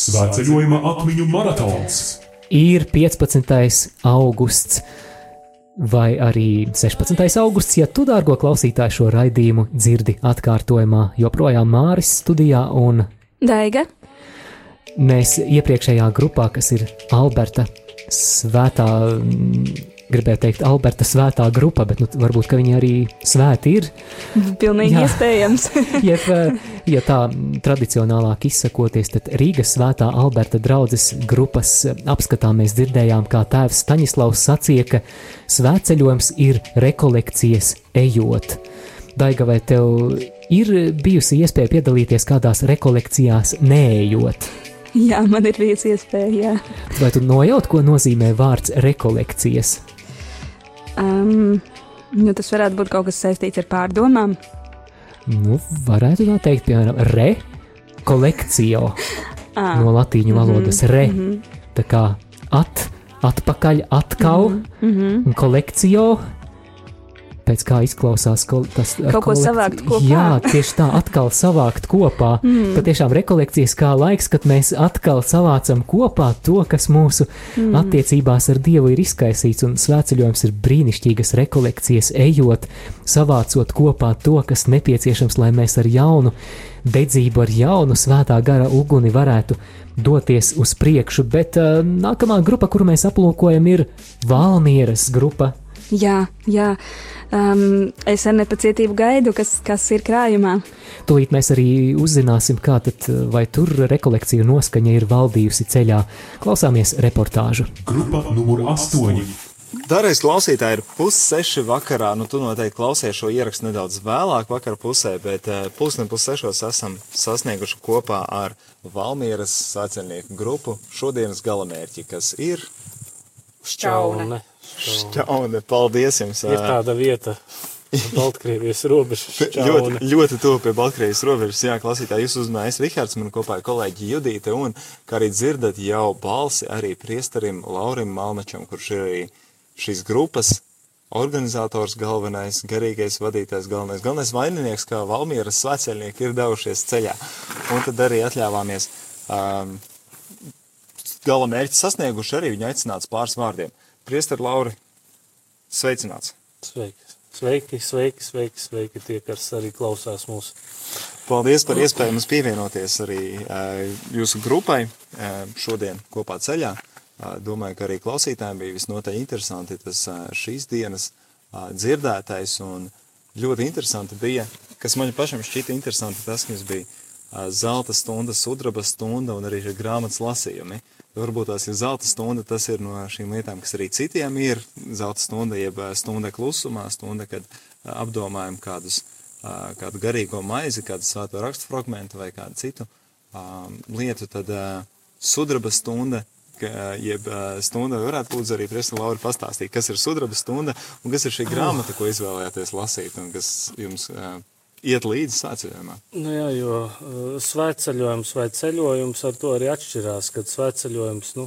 Svētceļojuma atmiņu maratons ir 15. augusts. Vai arī 16. augusts, ja tu, dārgo klausītāju, šo raidījumu dzirdi atkārtojumā, joprojām Māris studijā un Daiga. Mēs iepriekšējā grupā, kas ir Alberta svētā gribēju teikt, Alberta svētā grupa, bet nu, varbūt viņi arī svēti ir. Pilnīgi Jā. iespējams. Jeb, ja tā tradicionālāk izsakoties, tad Rīgas svētā Alberta draudzes grupas apskatā mēs dzirdējām, kā tēvs Staņislavs sacīja, ka svētceļojums ir rekolekcijas ejot. Daiga, vai tev ir bijusi iespēja piedalīties kādās rekolekcijās, neejot? Jā, man ir bijusi iespēja. Jā. Vai tu nojaut, ko nozīmē vārds rekolekcijas? Um, nu, tas varētu būt kaut kas saistīts ar pārdomām. Nu, varētu tā teikt, piemēram, rekolekcijo ah. no latīņu valodas mm -hmm, re. Mm -hmm. Tā kā at, atpakaļ, atkal, mm -hmm. un kolekcijo pēc kā izklausās ko, tas kaut ko savākt kopā. Jā, tieši tā, atkal savākt kopā. Mm. Patiešām rekolekcijas kā laiks, kad mēs atkal savācam kopā to, kas mūsu mm. attiecībās ar Dievu ir izkaisīts, un svētceļojums ir brīnišķīgas rekolekcijas, ejot, savācot kopā to, kas nepieciešams, lai mēs ar jaunu dedzību, ar jaunu svētā gara uguni varētu doties uz priekšu, bet uh, nākamā grupa, kuru mēs aplūkojam, ir Valmieras grupa. Jā, jā. Um, es ar nepacietību gaidu, kas, kas ir krājumā. Tūlīt mēs arī uzzināsim, kā tad, vai tur rekolekcija noskaņa ir valdījusi ceļā. Klausāmies reportāžu. Grupa numur 8. Dargais klausītāji, ir pusseši vakarā. Nu, tu noteikti klausies šo ierakstu nedaudz vēlāk, vakar pusē, bet uh, pusdien pussešos esam sasnieguši kopā ar Valmieras sāceļnieku grupu šodienas galamērķi, kas ir Šķaune. Šķaune, paldies jums. Ir tāda vieta. Baltkrievijas robežas. ļoti, ļoti tuvu pie Baltkrievijas robežas. Jā, klausītāji, jūs uzmanājat Rihards, man kopā ir kolēģi Judīte, un, kā arī dzirdat, jau balsi arī priesterim Laurim Malmačam, kurš ir arī šīs grupas organizators galvenais, garīgais vadītājs, galvenais, galvenais vaininieks, kā Valmieras svētceļnieki ir devušies ceļā. Un tad arī atļāvāmies um, gala mērķi sasnieguši, arī viņa aicināts pāris vārdiem. Priester Lauri, sveicināts! Sveiki! Sveiki, sveiki, sveiki, sveiki tie, kas arī klausās mūsu. Paldies par iespēju mums pievienoties arī jūsu grupai šodien kopā ceļā. Domāju, ka arī klausītājiem bija visnotaļ interesanti tas šīs dienas dzirdētais un ļoti interesanti bija, kas man pašam šķita interesanti tas, ka jums bija zelta stunda, sudraba stunda un arī grāmatas lasījumi. Uh, Varbūt tās ir zelta stunda, tas ir no šīm lietām, kas arī citiem ir. Zelta stunda, jeb stunda klusumā, stunda, kad apdomājam kādus, kādu garīgo maizi, kādu svēto rakstu fragmentu vai kādu citu lietu, tad sudraba stunda, jeb stunda varētu būt arī Presna Laura pastāstīt, kas ir sudraba stunda un kas ir šī grāmata, ko izvēlējāties lasīt un kas jums iet līdzi svētceļojumā. Nu jā, jo uh, svētceļojums vai ceļojums ar to arī atšķirās, kad svētceļojums, nu,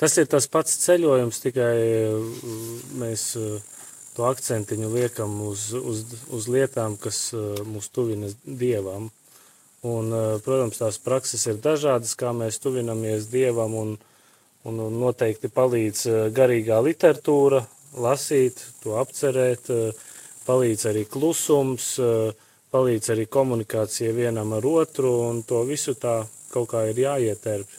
tas ir tas pats ceļojums, tikai uh, mēs uh, to akcentiņu liekam uz, uz, uz lietām, kas mūs tuvina Dievam. Un, protams, tās prakses ir dažādas, kā mēs tuvinamies Dievam, un, un noteikti palīdz garīgā literatūra, lasīt, to apcerēt, palīdz arī klusums, uh, palīdz arī komunikācija vienam ar otru, un to visu tā kaut kā ir jāietērp.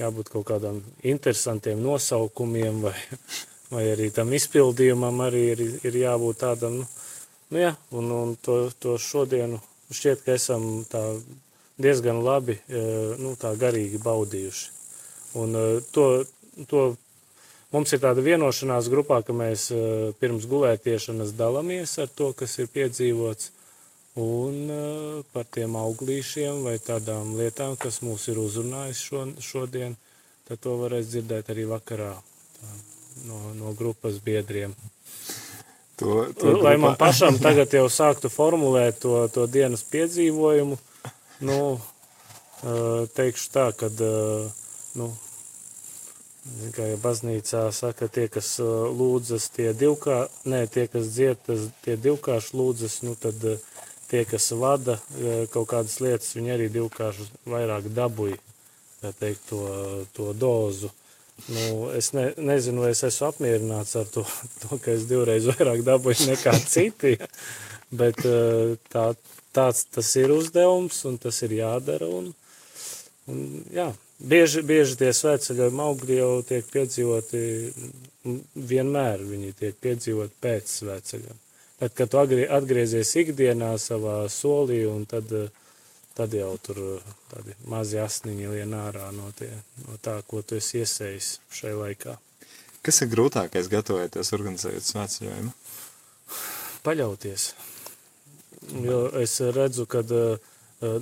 Jābūt kaut kādam interesantiem nosaukumiem, vai, vai arī tam izpildījumam arī ir, ir jābūt tādam, nu, nu jā, un, un to, to šodienu šķiet, ka esam tā diezgan labi, e, nu, tā garīgi baudījuši. Un e, to, to mums ir tāda vienošanās grupā, ka mēs e, pirms gulētiešanas dalāmies ar to, kas ir piedzīvots, un uh, par tiem auglīšiem vai tādām lietām, kas mūs ir uzrunājis šo, šodien, tad to varēs dzirdēt arī vakarā tā, no, no grupas biedriem. To, to Lai man pašam tagad jau sāktu formulēt to, to dienas piedzīvojumu, nu, uh, teikšu tā, kad, uh, nu, kā jau baznīcā saka, tie, kas lūdzas, tie divkā, nē, tie, kas dzied, tas, tie divkārši lūdzas, nu, tad tie, kas vada e, kaut kādas lietas, viņi arī divkārši vairāk dabūja. teikt, to, to dozu. Nu, es ne, nezinu, vai es esmu apmierināts ar to, to, ka es divreiz vairāk dabūju nekā citi, bet eh, tā, tāds tas ir uzdevums un tas ir jādara. Un, un, jā, bieži, bieži tie svētceļojumi augļi jau tiek piedzīvoti, vienmēr viņi tiek piedzīvoti pēc svētceļiem. Tad, kad tu atgriezies ikdienā savā solī un tad uh, tad jau tur tādi mazi asniņi lien ārā no, tie, no tā, ko tu esi iesējis šai laikā. Kas ir grūtākais gatavoties organizējot svētceļojumu? Paļauties. Jo es redzu, ka eh,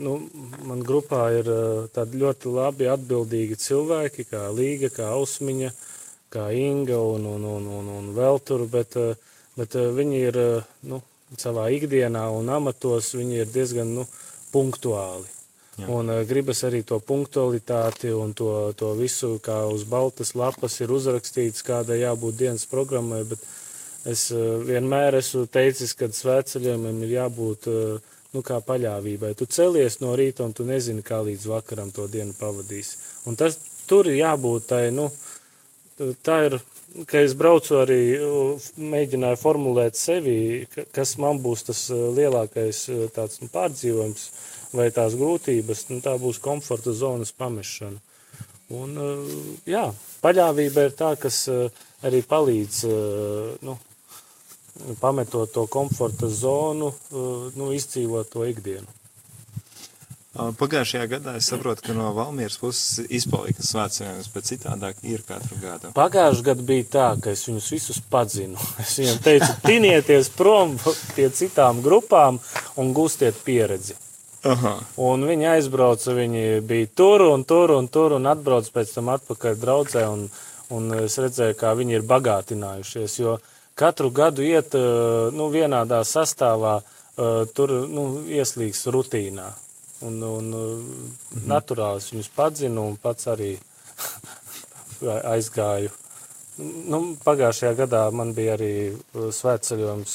nu, man grupā ir eh, tādi ļoti labi atbildīgi cilvēki, kā Līga, kā Ausmiņa, kā Inga un, un, un, un, un vēl tur, bet, bet viņi ir nu, savā ikdienā un amatos, viņi ir diezgan, nu, punktuāli. Jā. Un uh, gribas arī to punktualitāti un to, to visu, kā uz baltas lapas ir uzrakstīts, kādai jābūt dienas programmai, bet es vienmēr esmu teicis, ka svētceļojumam ir jābūt nu, kā paļāvībai. Tu celies no rīta un tu nezini, kā līdz vakaram to dienu pavadīsi. Un tas tur ir jābūt tai, nu, tā ir ka es braucu arī, mēģināju formulēt sevi, kas man būs tas e, lielākais e, tāds nu, pārdzīvojums vai tās grūtības, nu, tā būs komforta zonas pamešana. Un, e, jā, paļāvība ir tā, kas arī palīdz, nu, pametot to komforta zonu, nu, izdzīvot to ikdienu. Pagājušajā gadā es saprotu, ka no Valmieras puses izpalika svētceļojums, bet citādāk ir katru gadu. Pagājušajā gadā bija tā, ka es viņus visus padzinu. Es viņiem teicu, tinieties prom pie citām grupām un gūstiet pieredzi. Aha. Un viņi aizbrauca, viņi bija tur un tur un tur un atbrauc pēc tam atpakaļ draudzē un, un es redzēju, kā viņi ir bagātinājušies, jo katru gadu iet, nu, vienādā sastāvā, tur, nu, ieslīgs rutīnā. Un, un mhm. naturāli es viņus padzinu un pats arī aizgāju. Nu, pagājušajā gadā man bija arī uh, svētceļojums,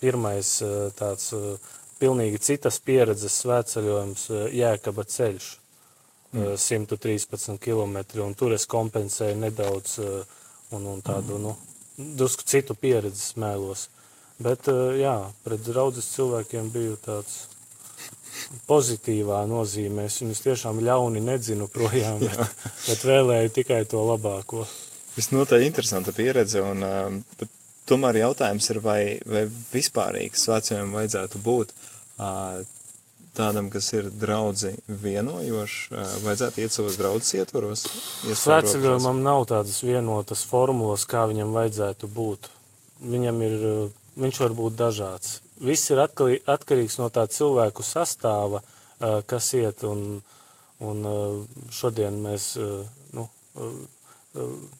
pirmais uh, tāds uh, pilnīgi citas pieredzes svētceļojums Jēkaba ceļš. Mm. 113 km, un tur es kompensēju nedaudz un, un tādu, mm. nu, drusku citu pieredzi smēlos. Bet, jā, pret draudzes cilvēkiem biju tāds pozitīvā nozīmē. Es viņus tiešām ļauni nedzinu projām, bet, bet vēlēju tikai to labāko. Visnotaļ interesanta pieredze, un uh, tomēr jautājums ir, vai, vai vispārīgs svētceļam vajadzētu būt uh, tādam, kas ir draudzi vienojošs, uh, vajadzētu iet savos draudzes ietvaros? Svētceļojumam nav tādas vienotas formulas, kā viņam vajadzētu būt. Viņam ir, viņš var būt dažāds viss ir atkarīgs no tā cilvēku sastāva, kas iet. Un, un šodien mēs, nu,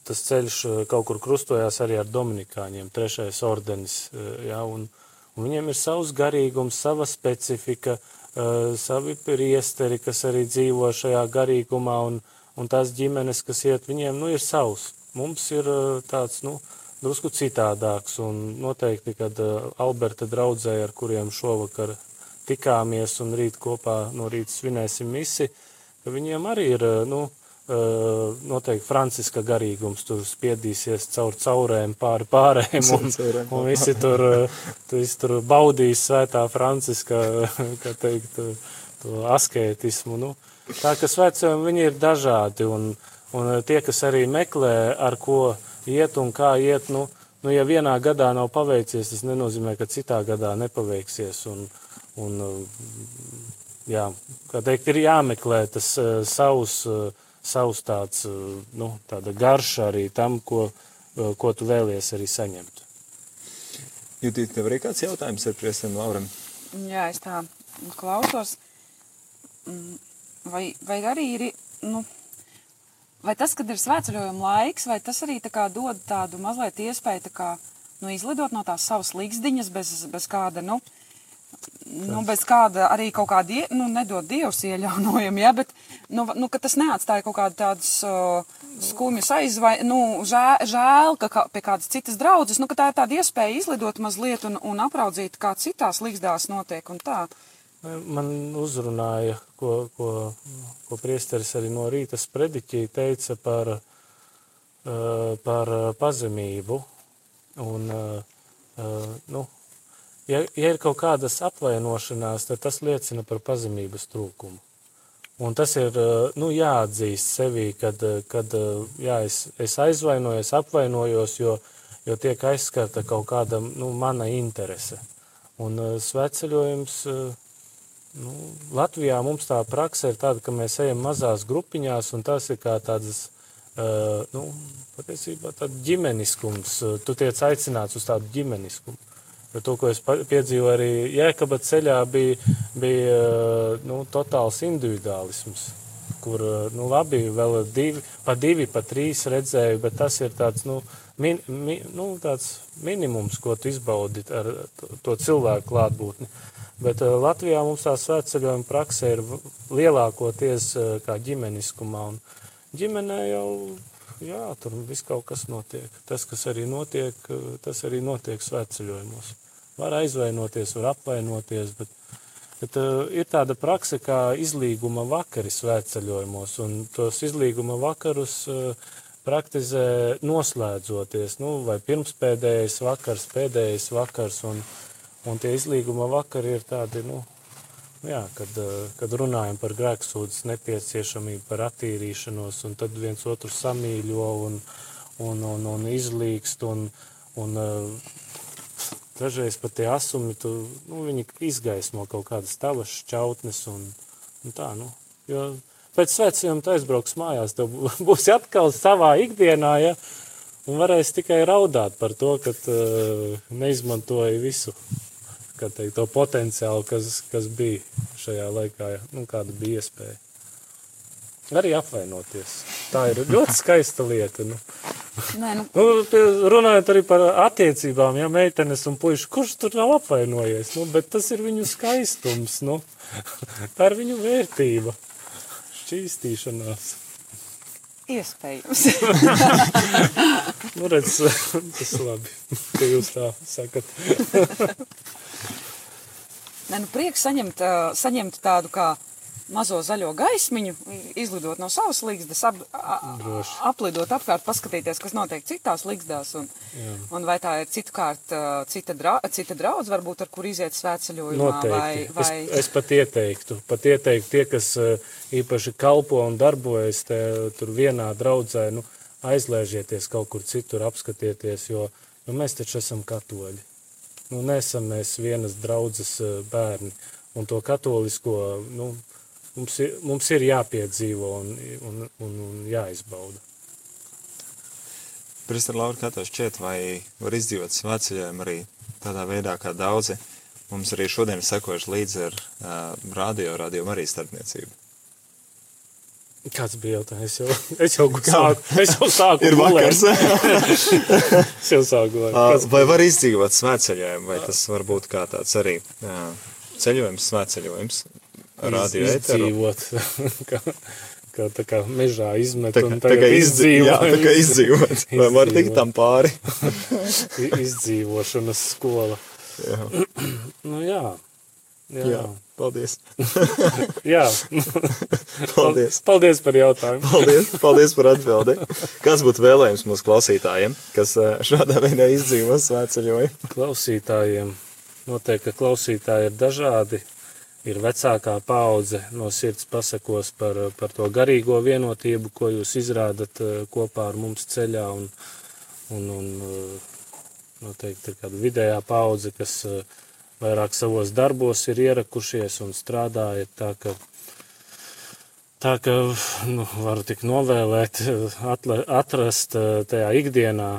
tas ceļš kaut kur krustojās arī ar Dominikāņiem, trešais ordenis. Ja, un, un viņiem ir savs garīgums, sava specifika, savi priesteri, kas arī dzīvo šajā garīgumā, un, un tās ģimenes, kas iet, viņiem nu, ir savs. Mums ir tāds, nu, drusku citādāks. Un noteikti, kad uh, Alberta draudzēji, ar kuriem šovakar tikāmies un rīt kopā no rīta svinēsim misi, ka viņiem arī ir, uh, nu, uh, noteikti franciska garīgums, tur spiedīsies caur caurēm pāri pārējiem, un, un visi tur, visi tur baudīs svētā franciska, kā teikt, to askētismu. Nu, tā, ka svētceļiem viņi ir dažādi, un, un tie, kas arī meklē, ar ko iet un kā iet. Nu, nu, ja vienā gadā nav paveicies, tas nenozīmē, ka citā gadā nepaveiksies. Un, un, jā, kā teikt, ir jāmeklē tas uh, savs, uh, savs tāds, uh, nu, tāda garša arī tam, ko, uh, ko tu vēlies arī saņemt. Jutīt, tev arī kāds jautājums ar priestiem Lauram? Jā, es tā klausos. Mm, vai, vai arī ir, nu, vai tas, kad ir svētceļojuma laiks, vai tas arī tā dod tādu mazliet iespēju tā kā, nu, izlidot no tās savas līgzdiņas bez, bez kāda, nu, nu, bez kāda arī kaut kāda, nu, nedod dievs ieļaunojumu, ja, bet, nu, nu, ka tas neatstāja kaut kādu tādas uh, skumjas aizvai, nu, žēl, žēl ka kā, pie kādas citas draudzes, nu, ka tā ir tāda iespēja izlidot mazliet un, un apraudzīt, kā citās līgzdās notiek un tā. Man uzrunāja, ko, ko, ko priesteris arī no rīta sprediķī teica par, uh, par pazemību. Un, uh, nu, ja, ja ir kaut kādas apvainošanās, tad tas liecina par pazemības trūkumu. Un tas ir nu, jāatzīst sevī, kad, kad jā, es, es aizvainojos, apvainojos, jo, jo tiek aizskarta kaut kāda nu, mana interese. Un sveceļojums, nu, Latvijā mums tā praksa ir tāda, ka mēs ejam mazās grupiņās, un tas ir kā tādas, nu, patiesībā tāda ģimeniskums. Tu tiec aicināts uz tādu ģimeniskumu. Bet to, ko es piedzīvoju arī Jēkabā ceļā, bija, bija nu, totāls individuālisms, kur nu, labi, vēl divi, pa divi, pa trīs redzēju, bet tas ir tāds, nu, min, mi, nu, tāds minimums, ko tu izbaudi ar to, cilvēku klātbūtni. Bet uh, Latvijā mums tā svētceļojuma praksa ir lielākoties uh, kā ģimeniskumā, un ģimenē jau jā, tur viss kaut kas notiek. Tas, kas arī notiek, tas arī notiek svētceļojumos. Var aizvainoties, var apvainoties, bet, bet uh, ir tāda praksa kā izlīguma vakari svētceļojumos, un tos izlīguma vakarus uh, praktizē noslēdzoties, nu, vai pirmspēdējais vakars, pēdējais vakars, un, un tie izlīguma vakari ir tādi, nu, jā, kad, kad runājam par grēksūdzes nepieciešamību, par attīrīšanos, un tad viens otru samīļo un, un, un, un izlīkst, un, un Dažreiz pat tie asumi, tu, nu, viņi izgaismo kaut kādas tavas šķautnes un, un tā, nu, jo pēc svētceļiem tu aizbrauks mājās, tev būs atkal savā ikdienā, ja, un varēs tikai raudāt par to, ka uh, neizmantoji visu, teikt, to potenciālu, kas, kas bija šajā laikā, nu, kāda bija iespēja. Arī apvainoties. Tā ir ļoti skaista lieta. Nu. Nē, nu. Nu, runājot arī par attiecībām, ja meitenes un puiši, kurš tur nav apvainojies, nu, bet tas ir viņu skaistums, nu. tā ir viņu vērtība, šķīstīšanās. Iespējams. nu, redz, tas labi, ka jūs tā sakat. Nē, nu, prieks saņemt, saņemt tādu kā mazo zaļo gaismiņu, izlidot no savas līgstas, ap, aplidot apkārt, paskatīties, kas notiek citās līgstās. Un, Jā. un vai tā ir citkārt, cita, dra, cita draudz, varbūt ar kur iziet svētceļojumā? Noteikti. Vai, vai... Es, es pat ieteiktu, pat ieteiktu tie, kas īpaši kalpo un darbojas te, tur vienā draudzē, nu, aizlēžieties kaut kur citur, apskatieties, jo, jo mēs taču esam katoļi. Nu, nesam mēs vienas draudzes bērni. Un to katolisko, nu, mums ir, mums ir jāpiedzīvo un, un, un, un jāizbauda. Pristāra Laura, kā tev šķiet, vai var izdzīvot svētceļojumu arī tādā veidā, kā daudzi mums arī šodien sekojuši līdzi ar uh, radio, radio arī starpniecību? Kāds bija jautājums? Es jau, es jau sāku. Es jau sāku. Ir vakars. es jau sāku. Uh, vai var izdzīvot svētceļojumu, vai tas var būt kā tāds arī uh, ceļojums, svētceļojums? radio izdzīvot. kā, kā tā kā mežā izmet tā, un tagad tā izdzīvot. Jā, tā kā izdzīvot. Vai var tikt tam pāri? Izdzīvošanas skola. Jā. nu jā. Jā. jā. Paldies. jā. Paldies. Paldies par jautājumu. paldies, paldies par atbildi. Kas būtu vēlējums mūsu klausītājiem, kas šādā veidā izdzīvo svētceļojumu? Klausītājiem. Noteikti, ka klausītāji ir dažādi ir vecākā paudze no sirds pasakos par, par to garīgo vienotību, ko jūs izrādat eh, kopā ar mums ceļā, un, un, un eh, noteikti ir kāda vidējā paudze, kas eh, vairāk savos darbos ir ierakušies un strādāja tā, ka Tā ka nu, varu tik novēlēt, atle, atrast tajā ikdienā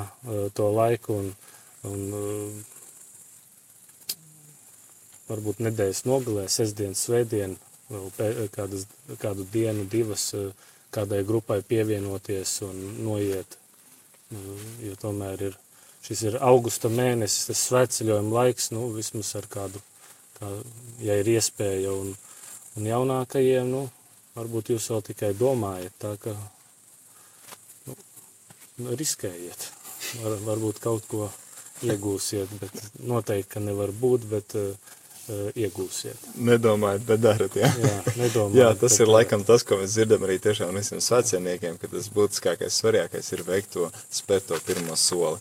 to laiku un, un varbūt nedēļas nogalē, sestdien, svētdien, vēl kādas, kādu dienu, divas eh, kādai grupai pievienoties un noiet. Jo tomēr ir, šis ir augusta mēnesis, tas svētceļojuma laiks, nu, vismaz ar kādu, tā, ja ir iespēja, un, un jaunākajiem, nu, varbūt jūs vēl tikai domājat, tā ka, nu, nu riskējiet. Var, varbūt kaut ko iegūsiet, bet noteikti, ka nevar būt, bet uh, iegūsiet. Nedomājat, bet darat, jā. Jā, nedomājat, jā, tas ir laikam tas, ko mēs dzirdam arī tiešām visiem svētceniekiem, ka tas būtiskākais, svarīgākais ir veikt to, spērt to pirmo soli.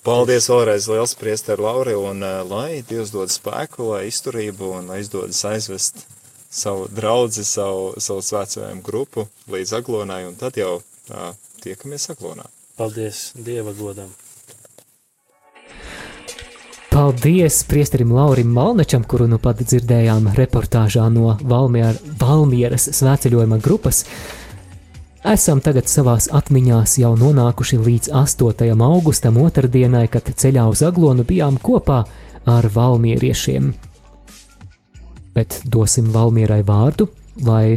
Paldies vēlreiz liels priester Lauri, un uh, lai Dievs dod spēku, lai izturību un lai izdodas aizvest savu draudzi, savu, savu svētcevējumu grupu līdz aglonai, un tad jau uh, tiekamies aglonā. Paldies Dieva godam! Paldies priesterim Laurim Malnečam, kuru nu pat dzirdējām reportāžā no Valmier, Valmieras svētceļojuma grupas. Esam tagad savās atmiņās jau nonākuši līdz 8. augustam otrdienai, kad ceļā uz Aglonu bijām kopā ar valmieriešiem. Bet dosim Valmierai vārdu, lai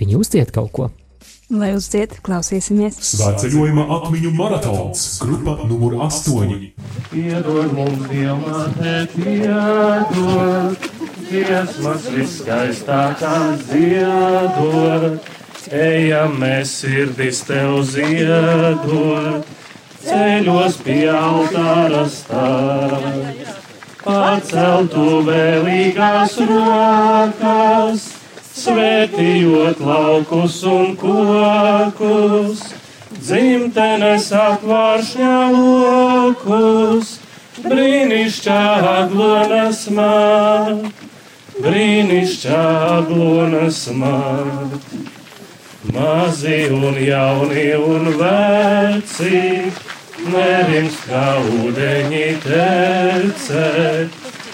viņi uzdzied kaut ko. Lai uzdzied, klausīsimies. Svētceļojuma atmiņu maratons, grupa numur 8. Piedod mums, Dievmāte, piedod, dziesmas viskaistākās dziedot, ejam mēs sirdis tev ziedot, ceļos pie altāra stāv, paceltu vēlīgās rokas, svētījot laukus un kokus. Dzimtenes apvāršņā lokus, brīnišķā aglonas man, brīnišķā aglonas man. Mazi un jauni un veci, nerims kā ūdeņi tece,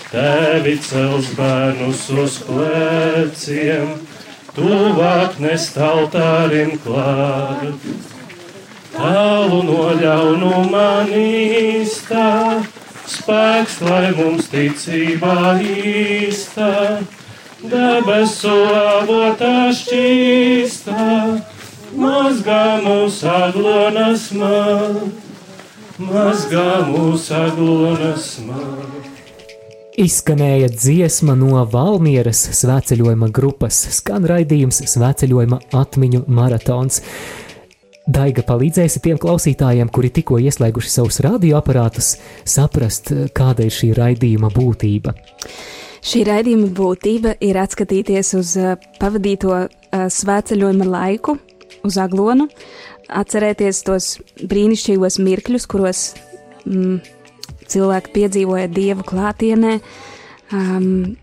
tevi cels bērnus uz pleciem, tuvāk nestaltārim klāt. Tālu no ļaunuma īstā, spēks, lai mums ticībā īstā, debesu avotā šķīstā, mazgā mūs aglonas man, mazgā mūs aglonas man. Izskanēja dziesma no Valmieras svētceļojuma grupas, skan raidījums Svētceļojuma atmiņu maratons. Daiga palīdzēsi tiem klausītājiem, kuri tikko ieslēguši savus radioaparātus, saprast, kāda ir šī raidījuma būtība. Šī raidījuma būtība ir atskatīties uz uh, pavadīto uh, svētceļojuma laiku, uz aglonu, atcerēties tos brīnišķīgos mirkļus, kuros mm, cilvēki piedzīvoja dievu klātienē. Um,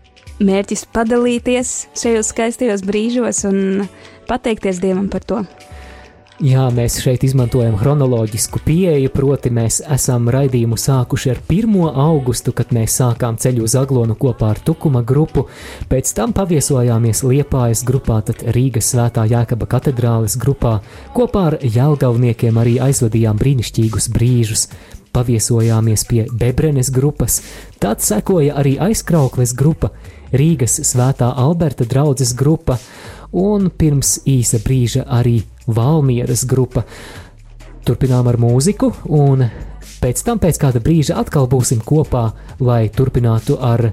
mērķis padalīties šajos skaistajos brīžos un pateikties dievam par to. Jā, mēs šeit izmantojam chronoloģisku pieeju, proti, mēs esam raidījumu sākuši ar 1. augustu, kad mēs sākām ceļu uz Aglonu kopā ar Tukuma grupu, pēc tam paviesojāmies Liepājas grupā, tad Rīgas svētā Jēkaba katedrāles grupā, kopā ar Jelgavniekiem arī aizvadījām brīnišķīgus brīžus. Paviesojāmies pie Bebrenes grupas, tad sekoja arī aizkraukles grupa, Rīgas svētā Alberta draudzes grupa un pirms īsa brīža arī Valmieras grupa. Turpinām ar mūziku, un pēc tam, pēc kāda brīža, atkal būsim kopā, lai turpinātu ar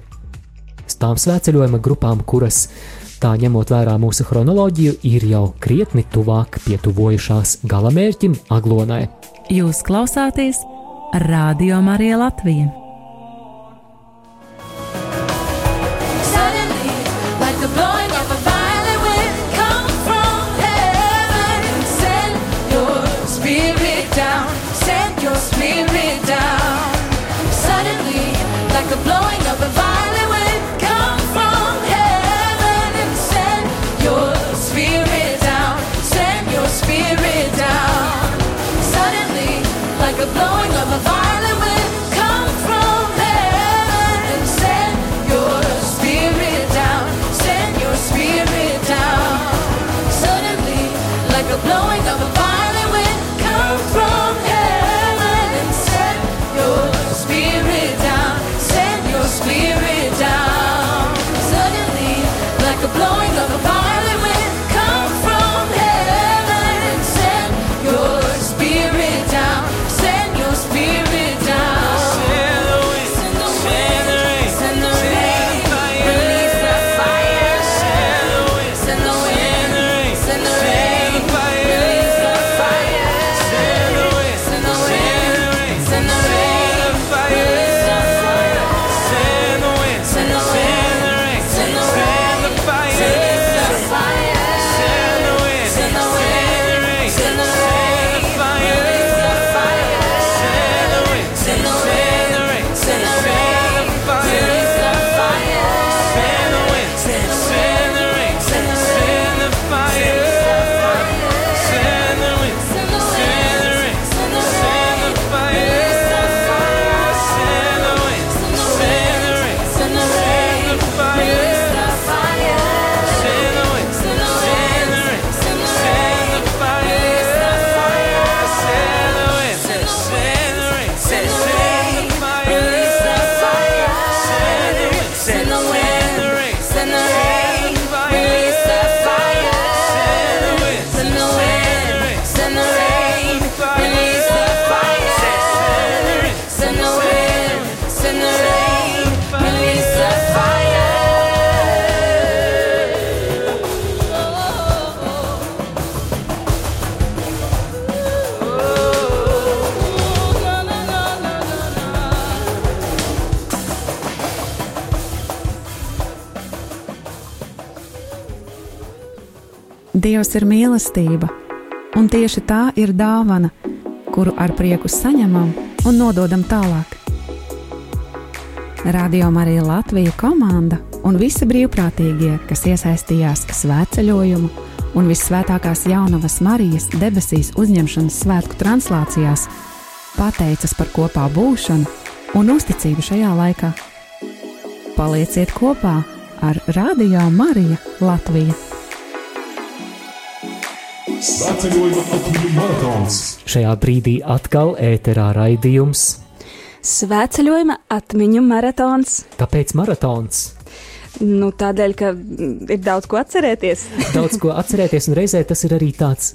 tām svētceļojuma grupām, kuras, tā ņemot vērā mūsu chronoloģiju, ir jau krietni tuvāk pietuvojušās galamērķim Aglonai. Jūs klausāties Radio Marija Latvija. Dievs ir mīlestība, un tieši tā ir dāvana, kuru ar prieku saņemam un nododam tālāk. Radio Marija Latvija komanda un visi brīvprātīgie, kas iesaistījās svētceļojumu un visvētākās jaunavas Marijas debesīs uzņemšanas svētku translācijās, pateicas par kopā būšanu un uzticību šajā laikā. Palieciet kopā ar Radio Marija Latvija! Svētceļojuma atmiņu maratons. Šajā brīdī atkal ēterā raidījums. Svētceļojuma atmiņu maratons. Kāpēc maratons? Nu, tādēļ, ka ir daudz ko atcerēties. Daudz ko atcerēties, un reizē tas ir arī tāds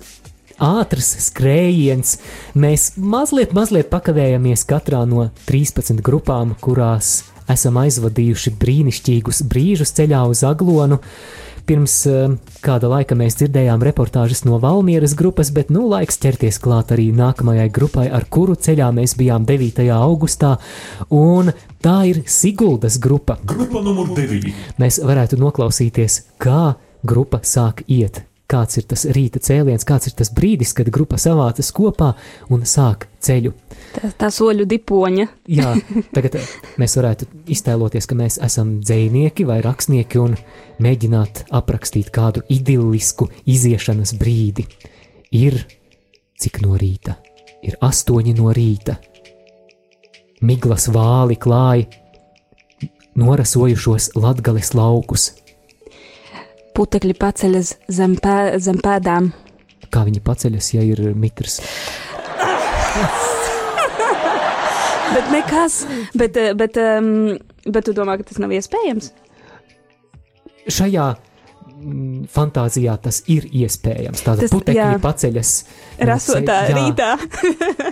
ātrs skrējiens. Mēs mazliet, mazliet pakavējamies katrā no 13 grupām, kurās esam aizvadījuši brīnišķīgus brīžus ceļā uz aglonu. Pirms kāda laika mēs dzirdējām reportāžas no Valmieras grupas, bet nu laiks ķerties klāt arī nākamajai grupai, ar kuru ceļā mēs bijām 9. augustā, un tā ir Siguldas grupa. Grupa numur 9. Mēs varētu noklausīties, kā grupa sāk iet. Kāds ir tas rīta cēliens, kāds ir tas brīdis, kad grupa savācas kopā un sāk ceļu. Tā, tā soļu dipoņa. Jā, tagad mēs varētu iztēloties, ka mēs esam dzinieki vai rakstnieki un mēģināt aprakstīt kādu idillisku iziešanas brīdi. Ir cik no rīta? Ir astoņi no rīta. Miglas vāli klāja norasojušos latgales laukus. Putekļi paceļas zem, pē, zem pēdām. Kā viņi paceļas, ja ir mitrs? Bet nekas, bet, bet, um, bet tu domā, ka tas nav iespējams? Šajā mm, fantāzijā tas ir iespējams. Tātad Tas- putekļi jā. paceļas. no Rasotā jā. rītā.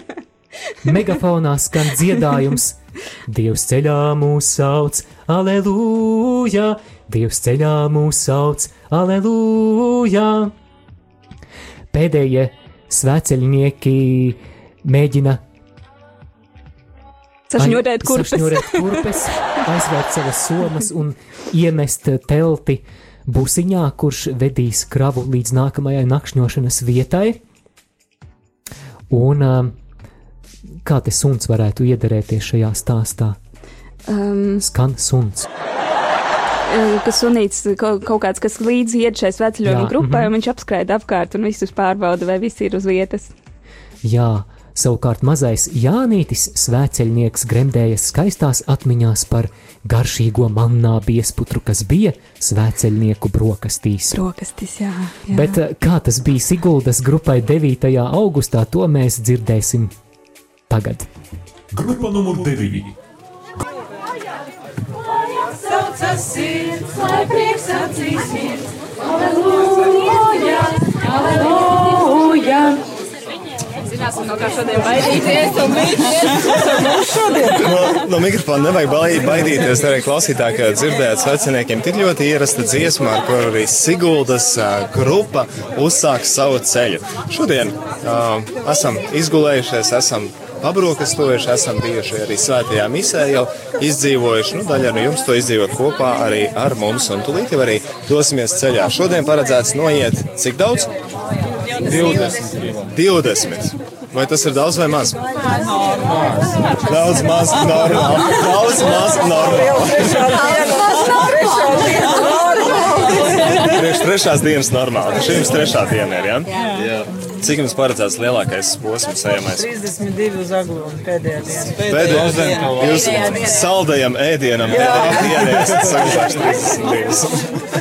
Megafonā skan dziedājums. Dievs ceļā mūs sauc, aleluja! Dievs ceļā mūs sauc, aleluja! Pēdējie svēceļnieki mēģina Sašņurēt kurpes. sašņurēt kurpes, aizvērt savas somas un iemest telti busiņā, kurš vedīs kravu līdz nākamajai nakšņošanas vietai. Un um, kā te suns varētu iederēties šajā stāstā? Um, Skan suns. Eh, kas sunīts kaut, kaut kāds, kas līdzi iet šai sveceļojuma grupai, mhm. un viņš apskraida apkārt un visus pārbauda, vai viss ir uz vietas. Jā, savukārt mazais Jānītis, svēceļnieks, gremdējas skaistās atmiņās par garšīgo mannā biesputru, kas bija svēceļnieku brokastīs. Brokastis, jā. jā. Bet eh, kā tas bija Siguldas grupai 9. augustā, to mēs dzirdēsim tagad. Grupa numur 9. Saucas sirds, lai prieks acīs ir. Aleluja, aleluja. Zināsim, no kā šodien baidīties, un No, no mikrofona nevajag baidīt, baidīties. Arī klausītāji, ka dzirdējāt sveciniekiem tik ļoti ierasta dziesma, ar kuru arī Siguldas grupa uzsāks savu ceļu. Šodien uh, esam izgulējušies, esam pabrokastojuši, esam bijuši arī svētajā misē, jau izdzīvojuši. Nu, daļa no jums to izdzīvot kopā arī ar mums, un tūlīt jau arī dosimies ceļā. Šodien paredzēts noiet cik daudz? 20. 20. Vai tas ir daudz vai maz? Daudz maz normāli. Daudz maz normāli. Priekš trešās dienas normāli. Šī jums trešā diena ir, ja? Jā. Cik jums paredzēts lielākais posms ejamais? 32 uz aglonu pēdējā dienā. Pēdējā jūs saldajam ēdienam saglabājuši 32.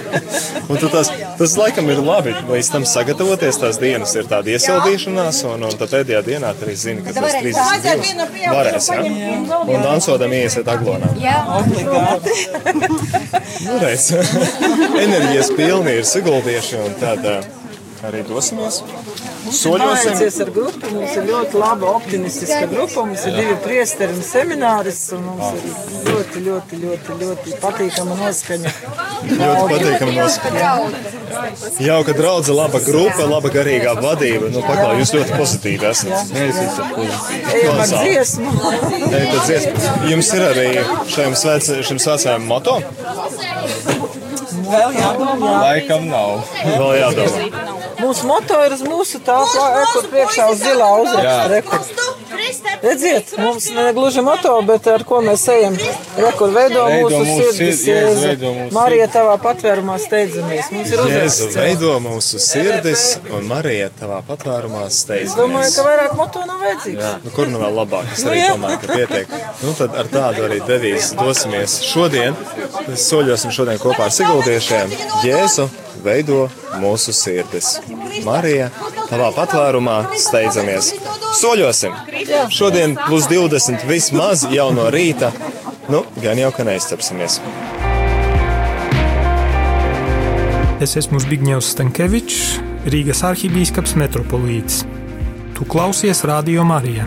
Un tu tas, tas laikam ir labi, līdz tam sagatavoties tās dienas ir tāda iesildīšanās, un, un tad pēdējā dienā arī zini, ka tas 32 varēs, ja? Un dansodam iesiet aglonā. Jā, obligāti. Reiz. Enerģijas pilni ir siguldieši, un tad arī dosimies. Soļosim. Mācīties ar grupu. Mums ir ļoti laba optimistiska grupa. Mums ir divi priesteri un semināris. Un mums ir ļoti, ļoti, ļoti, ļoti patīkama noskaņa. Ļoti patīkami noskaņa. Jauka draudze, laba grupa, laba garīgā vadība. Nu, paklā, jūs ļoti pozitīvi esat. Jūs esat pozitīvi. Ejam ar dziesmu. Ejam ar dziesmu. Jums ir arī šiem, svētceļam moto? Vēl jādomā. Laikam nav. Vēl jādomā. Mūsu moto ir uz mūsu tālā, kur priekšā uz zilā uzraksta. Redziet, mums ne gluži moto, bet ar ko mēs ejam. Rekur veido mūsu sirdis, sirdi, Jēzu, Marija tavā patvērumā steidzamies. Mums ir Jēzu veido mūsu sirdis, un Marija tavā patvērumā Es steidzamies. domāju, ka vairāk moto nav vajadzīgs. Jā, nu, kur nu vēl labāk? Es Nu, arī jā. domāju, ka pietiek. Nu, tad ar tādu arī devīzi dosimies šodien. Soļosim šodien kopā ar Siguldiešiem. Jēzu veido mūsu sirdis. Marija, tavā patvērumā steidzamies. Soļosim! Šodien plus 20 vismaz jau no rīta. Nu, gan jau, ka neizcepsimies. Es esmu Zbigņevs Stankevičs, Rīgas arhibīskaps metropolīts. Tu klausies Radio Marija.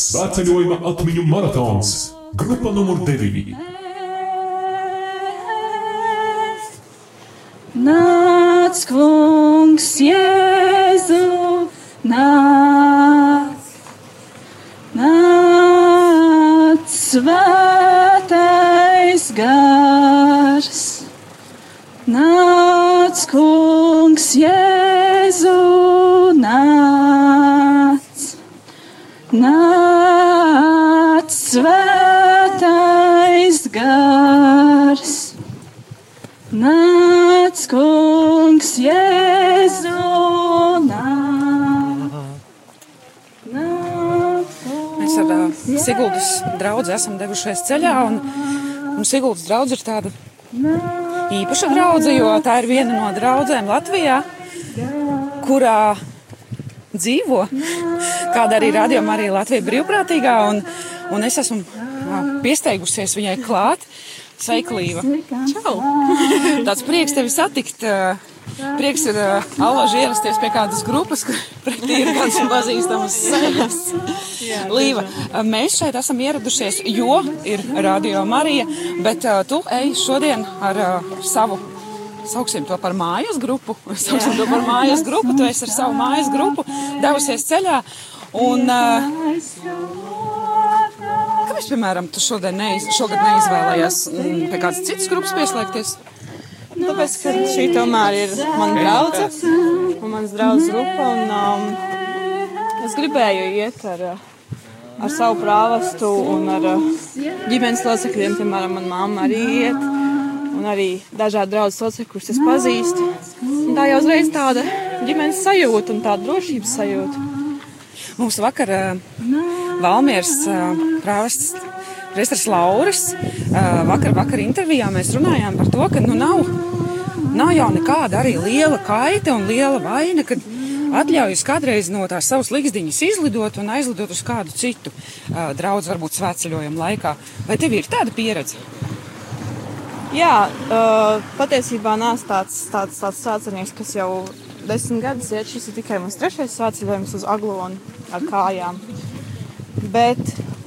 Svētceļojuma atmiņu maratons. Grupa numur 9. Nāc, kungs, Jēzu, nāc, nāc, svētais gars. Nāc, kungs, Jēzu, kungs, Jēzu. Mēs ar uh, Siguldas draugu esam devušies ceļā. Un, un Siguldas draugs ir tāda īpaša draudzene, jo tā ir viena no draudzēm Latvijā, kurā dzīvo kāda arī radījuma arī Latvijas brīvprātīgā. Un, un es esmu uh, piesteigusies viņai klāt. Sveiklība! Čau! Tāds prieks tevi satikt! Prieks ir alaži ierasties pie kādas grupas, kur pretī ir kāds pazīstams sejas. Līva, mēs šeit esam ieradušies, jo ir Radio Marija, bet tu ej šodien ar savu, sauksim to par mājas grupu, sauksim to par mājas grupu, tu esi ar savu mājas grupu devusies ceļā. Un, uh, kāpēc, piemēram, tu šodien neiz, šogad neizvēlējies mm, pie kādas citas grupas pieslēgties? Tāpēc, ka šī tomēr ir mana draudzene un mans draugs grupa. Un, um, es gribēju iet ar, uh, ar savu prāvestu un ar uh, ģimenes locekļiem. Piemēram, manā mamma arī iet. Un arī dažādi draugi locekļi, kurus es pazīstu. Un tā jau uzreiz tāda ģimenes sajūta un tāda drošības sajūta. Mums vakar uh, Valmieras uh, prāvests Priestars Lauris vakar, vakar intervijā mēs runājām par to, ka nu nav, nav jau nekāda arī liela kaita un liela vaina, kad atļaujas kādreiz no tās savas likšdiņas izlidot un aizlidot uz kādu citu draugu, varbūt svētceļojuma laikā. Vai tev ir tāda pieredze? Jā, uh, patiesībā nāc tāds, tāds, tāds sācinieks, kas jau desmit gadus iet. Šis ir tikai mans trešais sāceļojums uz aglonu ar kājām. Bet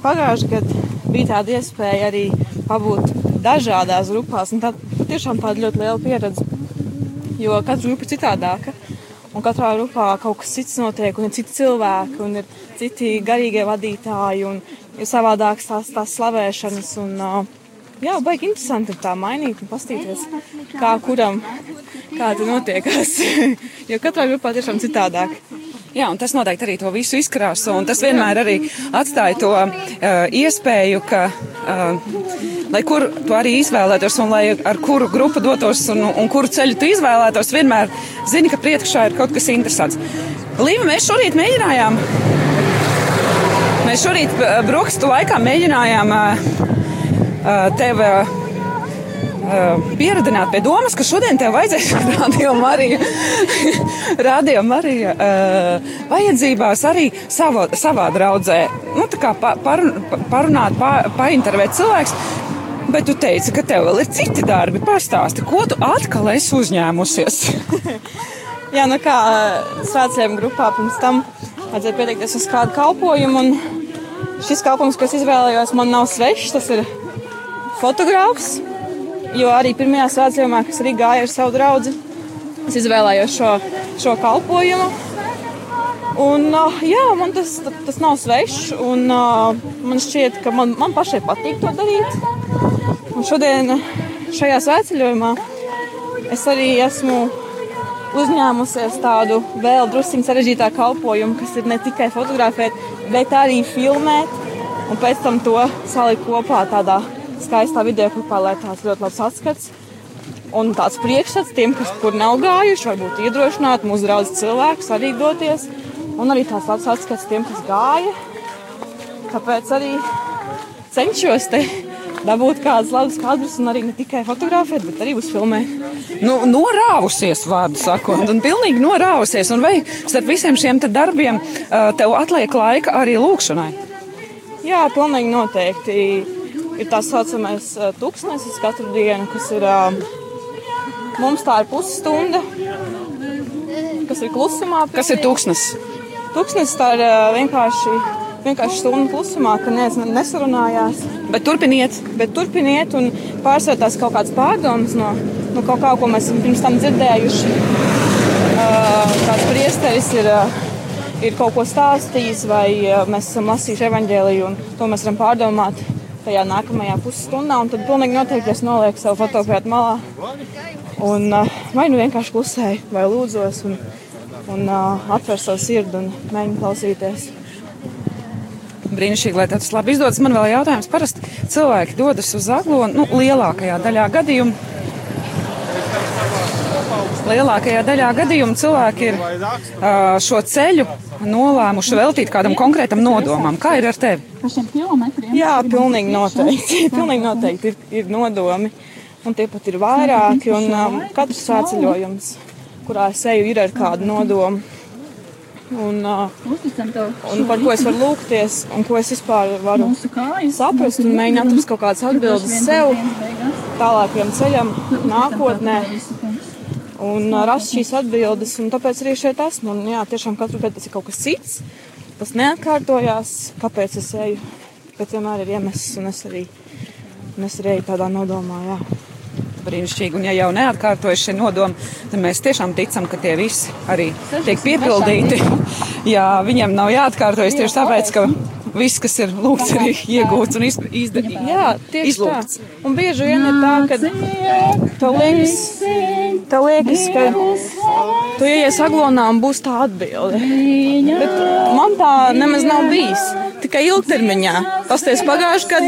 pagājušajā gadā bija tāda iespēja arī pabūt dažādās grupās. Tā tiešām tāda ļoti liela pieredze. Jo katra grupa ir citādāka. Un katrā grupā kaut kas cits notiek, un ir citi cilvēki, un ir citi garīgie vadītāji, un ir savādākas tās, tās slavēšanas. Un, jā, baigi interesanti ir tā mainīt un paskatīties, kā kuram kā tas notiekās. jo katrā grupā tiešām citādāk. Jā, un tas noteikti arī to visu izkrāso, un tas vienmēr arī atstāja to uh, iespēju, ka, uh, lai kur tu arī izvēlētos, un lai ar kuru grupu dotos, un, un kuru ceļu tu izvēlētos, vienmēr zini, ka priekšā ir kaut kas interesants. Līva, mēs šorīt mēģinājām, mēs šorīt uh, brokastu laikā mēģinājām uh, uh, tevi uh, pieradināt pie domas, ka šodien tev vajadzēs rādījuma arī, rādījuma arī uh, vajadzībās arī savo, savā draudzē. Nu, tā kā pa, par, parunāt, pa, paintervēt cilvēks. Bet tu teici, ka tev vēl ir citi darbi. Pastāsti, ko tu atkal esi uzņēmusies? Jā, nu kā svētceļiem grupā pirms tam vajadzēja pieteikties uz kādu kalpojumu. Šis kalpojums, ko es izvēlējos, man nav svešs. Tas ir fotogrāfs. Jo arī pirmajā svētceļā, kas arī gāja ar savu draugu, es izvēlējos šo, šo kalpojumu. Un, uh, jā, man tas, tas nav svešs. Un, uh, man šķiet, ka man, man pašai patīk to darīt. Un šodien, šajā svētceļojumā es arī esmu uzņēmusies tādu vēl drusku sarežģītāku kalpošanu, kas ir ne tikai fotografēt, bet arī filmēt, un pēc tam to salikt kopā tādā skaistā video klipā, lai tāds ļoti labs atskats. Un tāds priekšstats tiem, kas tur nav gājuši, varbūt iedrošināt mūsu draugus cilvēkus arī doties. Un arī tāds labs atskats tiem, kas gāja. Tāpēc arī cenšos te dabūt kādus labus kadrus un arī ne tikai fotografēt, bet arī uzfilmēt. Nu, norāvusies, vārdu sakot, un pilnīgi norāvusies. Un vai starp visiem šiem te darbiem tev atliek laika arī lūkšanai? Jā, pilnīgi noteikti. Ir tā saucamais tūkstnesis katru dienu, kas ir mums tā ir pusstunda, kas ir klusumā. Kas ir tūkstnesis? Tūkstnesis tā ir vienkārši, vienkārši stunda klusumā, ka neviens ne- nesarunājās. Bet turpiniet. Bet turpiniet un pārsvarā tās kaut kādas pārdomas no, no kaut kā, ko mēs pirms tam dzirdējuši. Kāds priesteris ir, ir kaut ko stāstījis, vai mēs esam lasījuši evaņģēliju, un to mēs varam pārdomāt tajā nākamajā pusstundā. Un tad pilnīgi noteikti es nolieku savu fotoaparātu malā. Un, uh, vai nu vienkārši klusēju, vai lūdzos, un, un uh, atveru savu sirdi un mēģinu klausīties. Brīnišķīgi, lai tas labi izdodas. Man vēl jautājums, parasti cilvēki dodas uz aglonu, nu, lielākajā daļā gadījumu. Lielākajā daļā gadījumu cilvēki ir ā, šo ceļu nolēmuši veltīt kādam konkrētam nodomam. Kā ir ar tevi? Jā, pilnīgi noteikti. pilnīgi noteikti ir, ir nodomi. Un tie pat ir vairāki. Un um, katrs svētceļojums, kurā es eju, ir ar kādu nodomu. Un, uh, un par ko es varu lūgties, un ko es vispār varu saprast, un mēģināt atrast kaut kādas atbildes sev, tālākajam ceļam, nākotnē. Un rast šīs atbildes, un tāpēc arī šeit esmu. Un, jā, tiešām katru gadu tas ir kaut kas cits. Tas neatkārtojās, kāpēc es eju. Bet vienmēr ir iemesls, un es arī, un es arī eju tādā nodomā. Jā. Brīnišķīgi, un ja jau neatkārtojas šie nodomi, tad mēs tiešām ticam, ka tie visi arī tiek piepildīti. Jā, viņiem nav jāatkārtojas tieši tāpēc, ka viss, kas ir lūgts, ir iegūts un iz- izdarīts. Jā, tieši Izlūgts. tā. Un bieži vien ir tā, ka tev liekas, tev liekas ka tu ieies aglonā un būs tā atbilde. Bet man tā nemaz nav bijis. Tikai ilgtermiņā. Pasties pagājuši, kad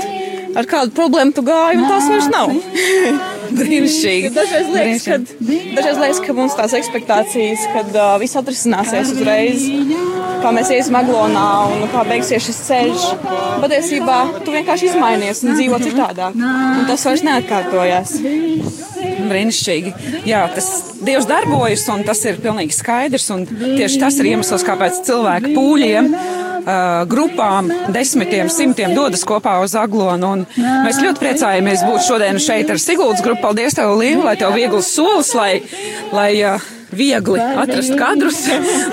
ar kādu problēmu tu gāji, un tās vairs nav. Brīnišķīgi. Dažreiz liekas, ka, dažreiz liekas, ka mums tās expectācijas, kad uh, viss atrisināsies uzreiz, kā mēs iesim aglonā un kā beigsies šis ceļš. Patiesībā tu vienkārši izmainies un dzīvo citādāk. Un tas vairs neatkārtojās. Brīnišķīgi. Jā, tas Dievs darbojas, un tas ir pilnīgi skaidrs. Tieši tas ir iemesls, kāpēc cilvēki pūļiem, grupām, desmitiem, simtiem dodas kopā uz aglonu. Mēs ļoti priecājamies būt šodien šeit ar Siguldas grupu. Paldies, tev, Līva, lai tev viegls solis, lai, lai ā, viegli atrast kadrus,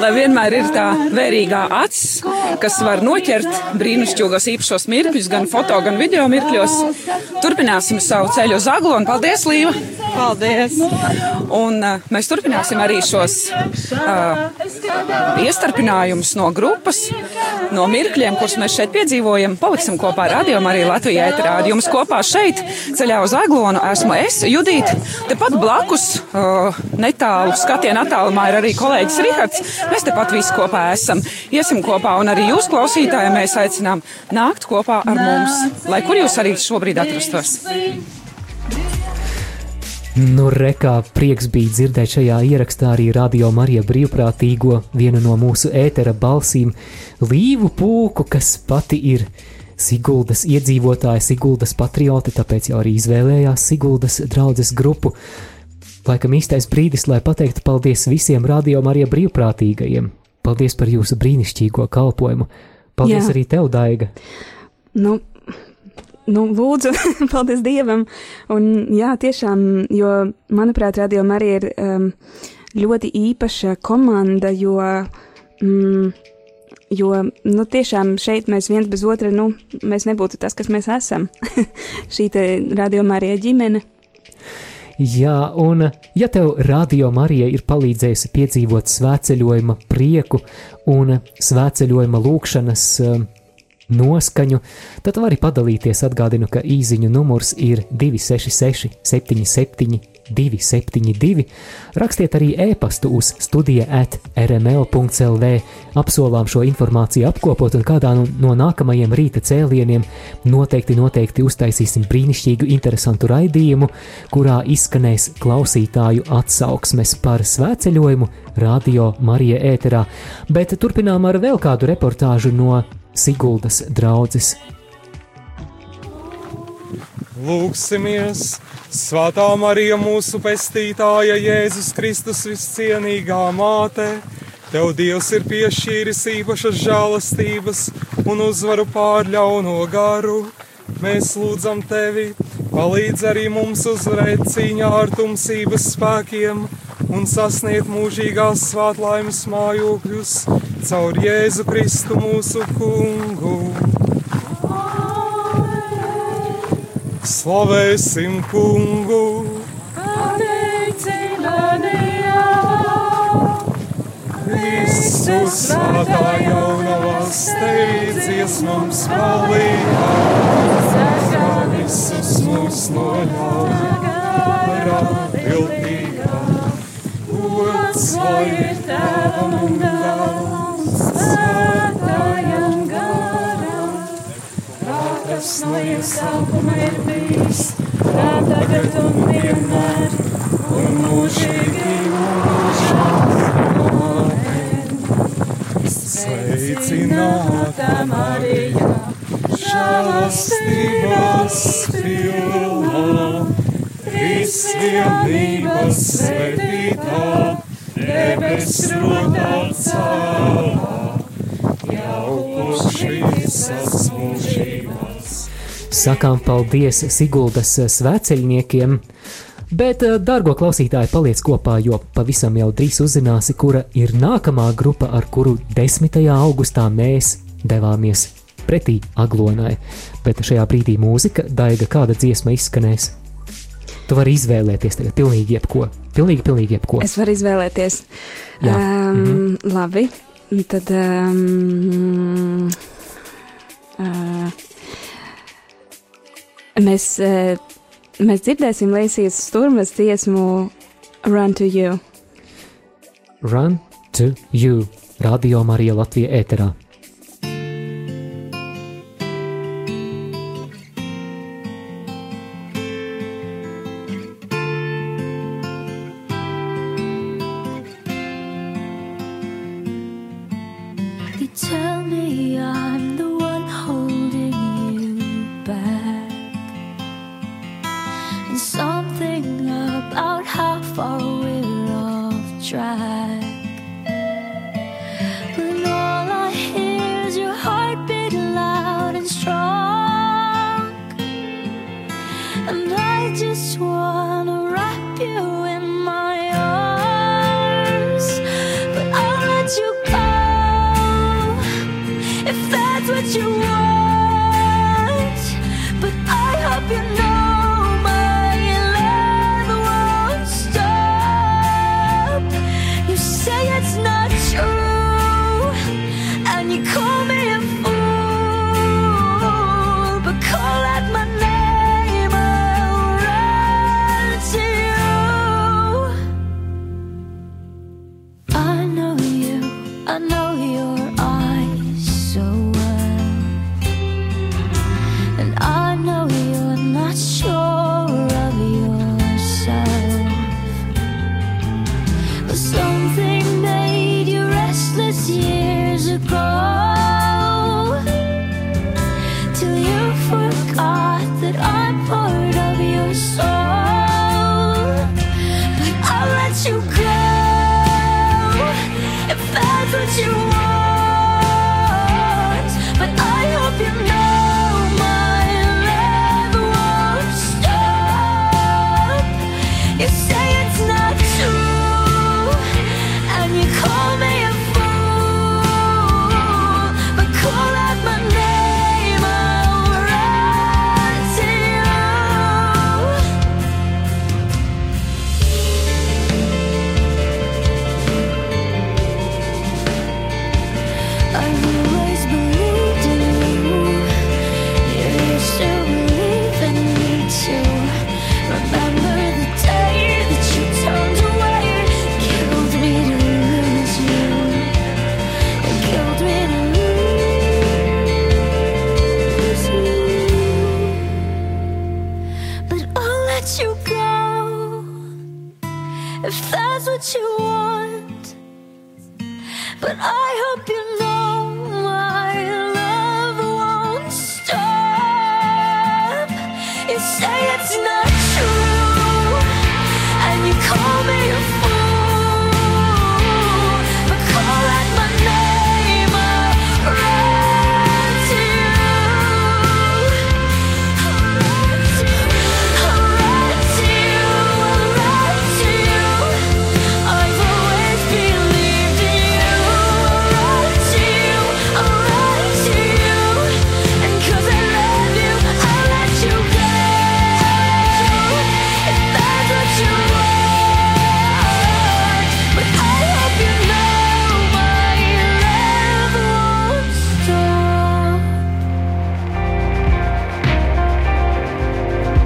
lai vienmēr ir tā vērīgā acis, kas var noķert brīnišķīgos īpašos mirkļus, gan foto, gan video mirkļos. Turpināsim savu ceļu uz aglonu. Paldies, Līva! Paldies! Un uh, mēs turpināsim arī šos uh, iestarpinājumus no grupas, no mirkļiem, kurus mēs šeit piedzīvojam. Paliksim kopā ar radio arī Latvijā ēterā. Ar Jums kopā šeit, ceļā uz Aglonu, esmu es, Judīta. Tepat blakus, uh, netālu skatienu attālumā ir arī kolēģis Rihards. Mēs tepat visi kopā esam. Iesim kopā un arī jūs, klausītāji, mēs aicinām nākt kopā ar mums, lai kur jūs arī šobrīd atrastos. Nu, rekā prieks bija dzirdēt šajā ierakstā arī Radio Marija brīvprātīgo, vienu no mūsu ētera balsīm, Līvu Pūku, kas pati ir Siguldas iedzīvotāja, Siguldas patrioti, tāpēc jau arī izvēlējās Siguldas draudzes grupu. Laikam īstais brīdis, lai pateiktu paldies visiem Radio Marija brīvprātīgajiem. Paldies par jūsu brīnišķīgo kalpojumu. Paldies Jā. arī tev, Daiga! Nu, nu, lūdzu, paldies Dievam. Un, jā, tiešām, jo, manuprāt, Radio Marija ir um, ļoti īpaša komanda, jo, mm, jo nu, tiešām šeit mēs viens bez otra, nu, mēs nebūtu tas, kas mēs esam. Šī te Radio Marija ģimene. Jā, un ja tev radio Marija ir palīdzējusi piedzīvot svētceļojuma prieku un svētceļojuma lūkšanas, eh, noskaņu, tad vari padalīties. Atgādinu, ka īsiņu numurs ir 266, 77, 272. Rakstiet arī e-pastu uz studija at rml.clv. Apsolām šo informāciju apkopot, un kādā no, nākamajiem rīta cēlieniem noteikti, noteikti uztaisīsim brīnišķīgu, interesantu raidījumu, kurā izskanēs klausītāju atsauksmes par svētceļojumu Radio Marija ēterā. Bet turpinām ar vēl kādu reportāžu no Siguldas draudzes. Lūksimies! Svētā Marija, mūsu pestītāja, Jēzus Kristus viscienīgā māte, Tev Dievs ir piešķīris īpašas žēlastības un uzvaru pār ļauno garu. Mēs lūdzam Tevi, palīdz arī mums uzvarēt cīņā ar tumsības spēkiem un sasniegt mūžīgās svētlaimes mājokļus caur Jēzu Kristu mūsu kungu. Slavēsim kungu! Kristus svētā jaunavā steidzies mums palīgā, sargā visus mūs no ļaunā viltīgā. Gods lai ir tēvam un dēlam, svētājam kā tas no iesākuma ir bijis, tā tagad un vienmēr, un mūžīgi mūžās. Sveicināta Marija, žēlastības pilna, visvienības svētītā, debes rotā cēlā, jau kopš visas mūžības. Sakām paldies Siguldas svēceļniekiem! Bet, eh, dārgo klausītāji, paliec kopā, jo pavisam jau drīz uzzināsi, kura ir nākamā grupa, ar kuru 10. augustā mēs devāmies pretī Aglonai. Bet šajā brīdī mūzika, daiga, kāda dziesma izskanēs. Tu vari izvēlēties tagad pilnīgi jebko. Pilnīgi, pilnīgi jebko. Es varu izvēlēties. Jā. Um, mm. -hmm. Labi, tad. Um, uh, mēs, uh, mēs dzirdēsim Lēsijas Sturmas dziesmu Run to You. Run to you, Radio Marija Latvija ēterā. if that's what you want. But I hope you know.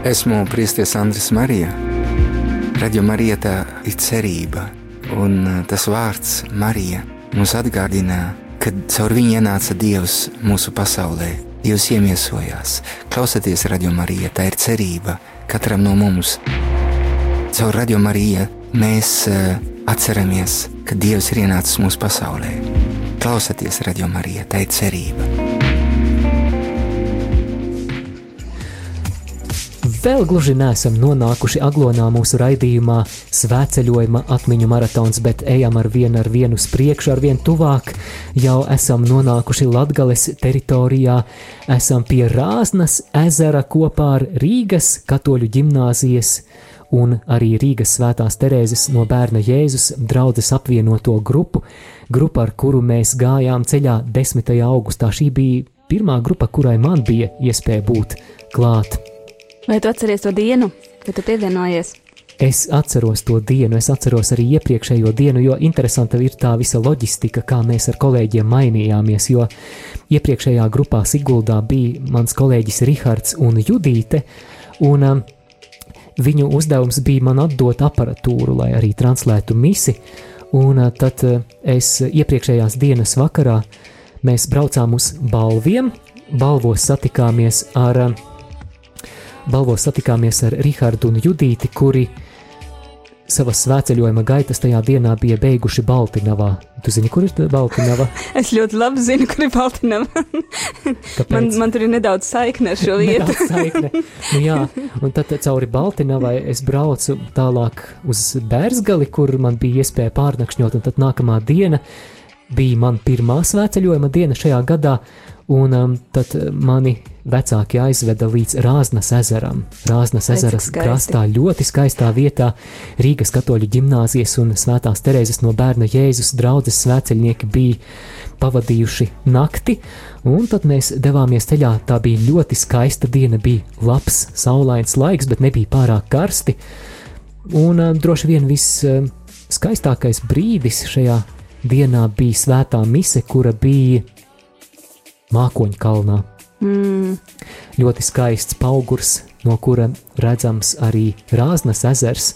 Esmu Priesties Andris Marija. Radio Marija tā ir cerība, un uh, tas vārds Marija mums atgādina, ka caur viņu ienāca Dievs mūsu pasaulē. Dievs iemiesojās. Klausieties, Radio Marija, tā ir cerība katram no mums. Caur Radio Mariju mēs uh, atceramies, ka Dievs ir ienācis mūsu pasaulē. Klausieties, Radio Marija, tā ir cerība. Vēl gluži neesam nonākuši aglonā mūsu raidījumā svētceļojuma atmiņu maratons, bet ejam ar vienu ar vienu uz priekšu, ar vien tuvāk. Jau esam nonākuši Latgales teritorijā, esam pie Rāznas ezera kopā ar Rīgas katoļu ģimnāzijas un arī Rīgas svētās Terēzes no bērna Jēzus draudzes apvienoto grupu, grupu, ar kuru mēs gājām ceļā 10. augustā. Šī bija pirmā grupa, kurai man bija iespēja būt klāt. Vai tu atceries to dienu, kad tu pievienojies? Es atceros to dienu, es atceros arī iepriekšējo dienu, jo interesanta ir tā visa loģistika, kā mēs ar kolēģiem mainījāmies. Jo iepriekšējā grupā Siguldā bija mans kolēģis Rihards un Judīte, un um, viņu uzdevums bija man atdot aparatūru, lai arī translētu misi. Un uh, tad uh, es iepriekšējās dienas vakarā mēs braucām uz balviem, balvos satikāmies ar uh, balvos satikāmies ar Rihardu un Judīti, kuri savas svētceļojuma gaitas tajā dienā bija beiguši Baltinavā. Tu zini, kur ir Baltinava? Es ļoti labi zinu, kur ir Baltiņa. man, man tur ir nedaudz saikne ar šo saikne. Nu, jā, un tad cauri Baltinavai es braucu tālāk uz Bērzgali, kur man bija iespēja pārnakšņot, un tad nākamā diena bija man pirmā svētceļojuma diena šajā gadā, un um, tad mani vecāki aizveda līdz Rāznas ezeram. Rāznas ezeras krastā ļoti skaistā vietā Rīgas katoļu ģimnāzijas un Svētās Terēzes no bērna Jēzus draudzes svētceļnieki bija pavadījuši nakti, un tad mēs devāmies ceļā. Tā bija ļoti skaista diena, bija labs, saulains laiks, bet nebija pārāk karsti. Un uh, droši vien viss uh, skaistākais brīdis šajā dienā bija svētā mise, kura bija Mākoņu kalnā. Mm. Ļoti skaists augurs, no kura redzams arī Rāznas ezers.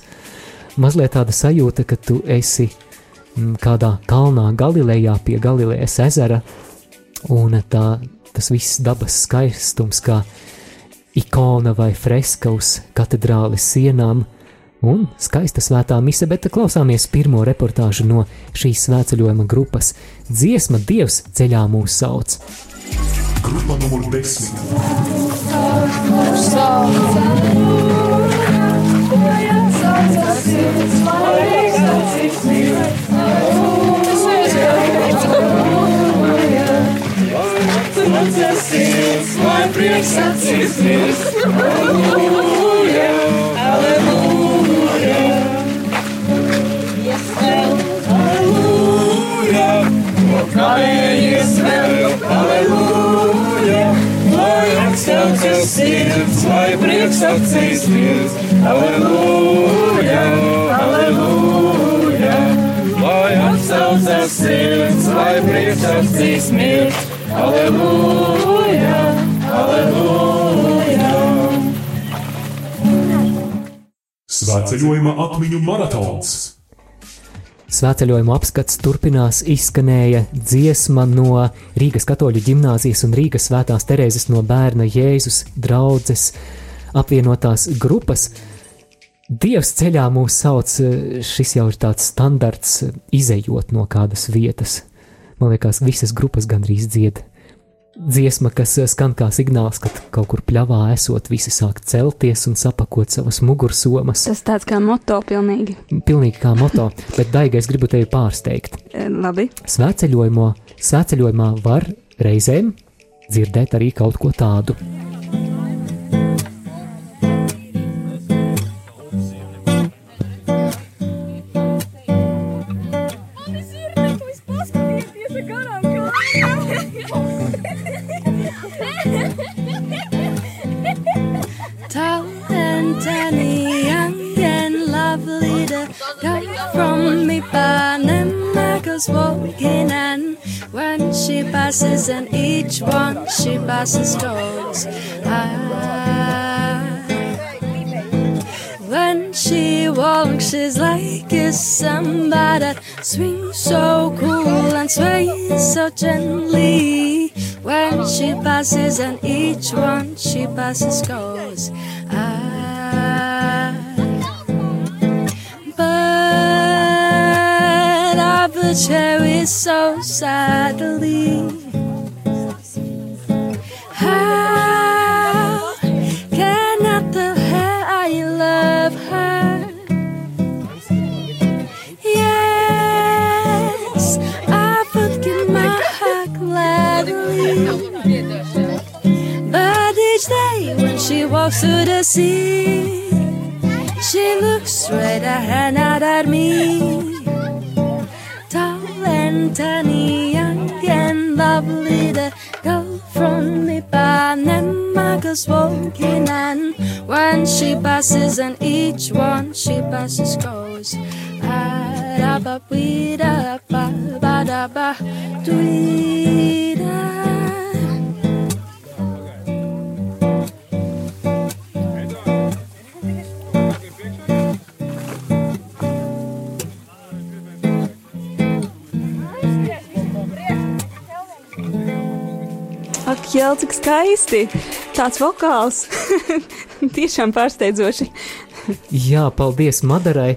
Mazliet tāda sajūta, ka tu esi mm, kādā kalnā Galilejā pie Galilejas ezera, un tā, tas viss dabas skaistums, kā ikona vai freska uz katedrāles sienām, un skaista svētā mise, bet klausāmies pirmo reportāžu no šīs svētceļojuma grupas. Dziesma Dievs ceļā mūs sauc. Grupa numur 10. Lai prieks acīs mirst, aleluja, aleluja. Aleluja, no kāpējies vēl, Lai atcelties sirds, lai prieks acīs mirst, aleluja, aleluja. Lai atcelties sirds, lai prieks acīs mirst, aleluja, aleluja. Svētceļojuma atmiņu maratons. Svētceļojuma apskats turpinās, izskanēja dziesma no Rīgas katoļu ģimnāzijas un Rīgas svētās Terēzes no bērna Jēzus draudzes apvienotās grupas. Dievs ceļā mūs sauc, šis jau ir tāds standarts, izējot no kādas vietas. Man liekas, visas grupas gandrīz dzied. Dziesma, kas eh, skan kā signāls, ka kaut kur pļavā esot, visi sāk celties un sapakot savas mugursomas. Tas tāds kā moto pilnīgi. Pilnīgi kā moto, bet Daiga, es gribu tevi pārsteigt. E, Labi. Svētceļojumā var reizēm dzirdēt arī kaut ko tādu. She passes goes. Ah. When she walks, she's like a samba that swings so cool and sways so gently. When she passes, and each one she passes goes. Ah. But of the cherry so sadly. Sea, she looks straight ahead at me. Tall and tiny, young and lovely, the girl from Ipanema goes walking, and when she passes, and each one she passes goes. Ah-da-ba-wee-da-ba-ba-da-ba-dwee-da. Ak, jā, cik skaisti! Tāds vokāls! Tiešām pārsteidzoši. Jā, paldies Madarai.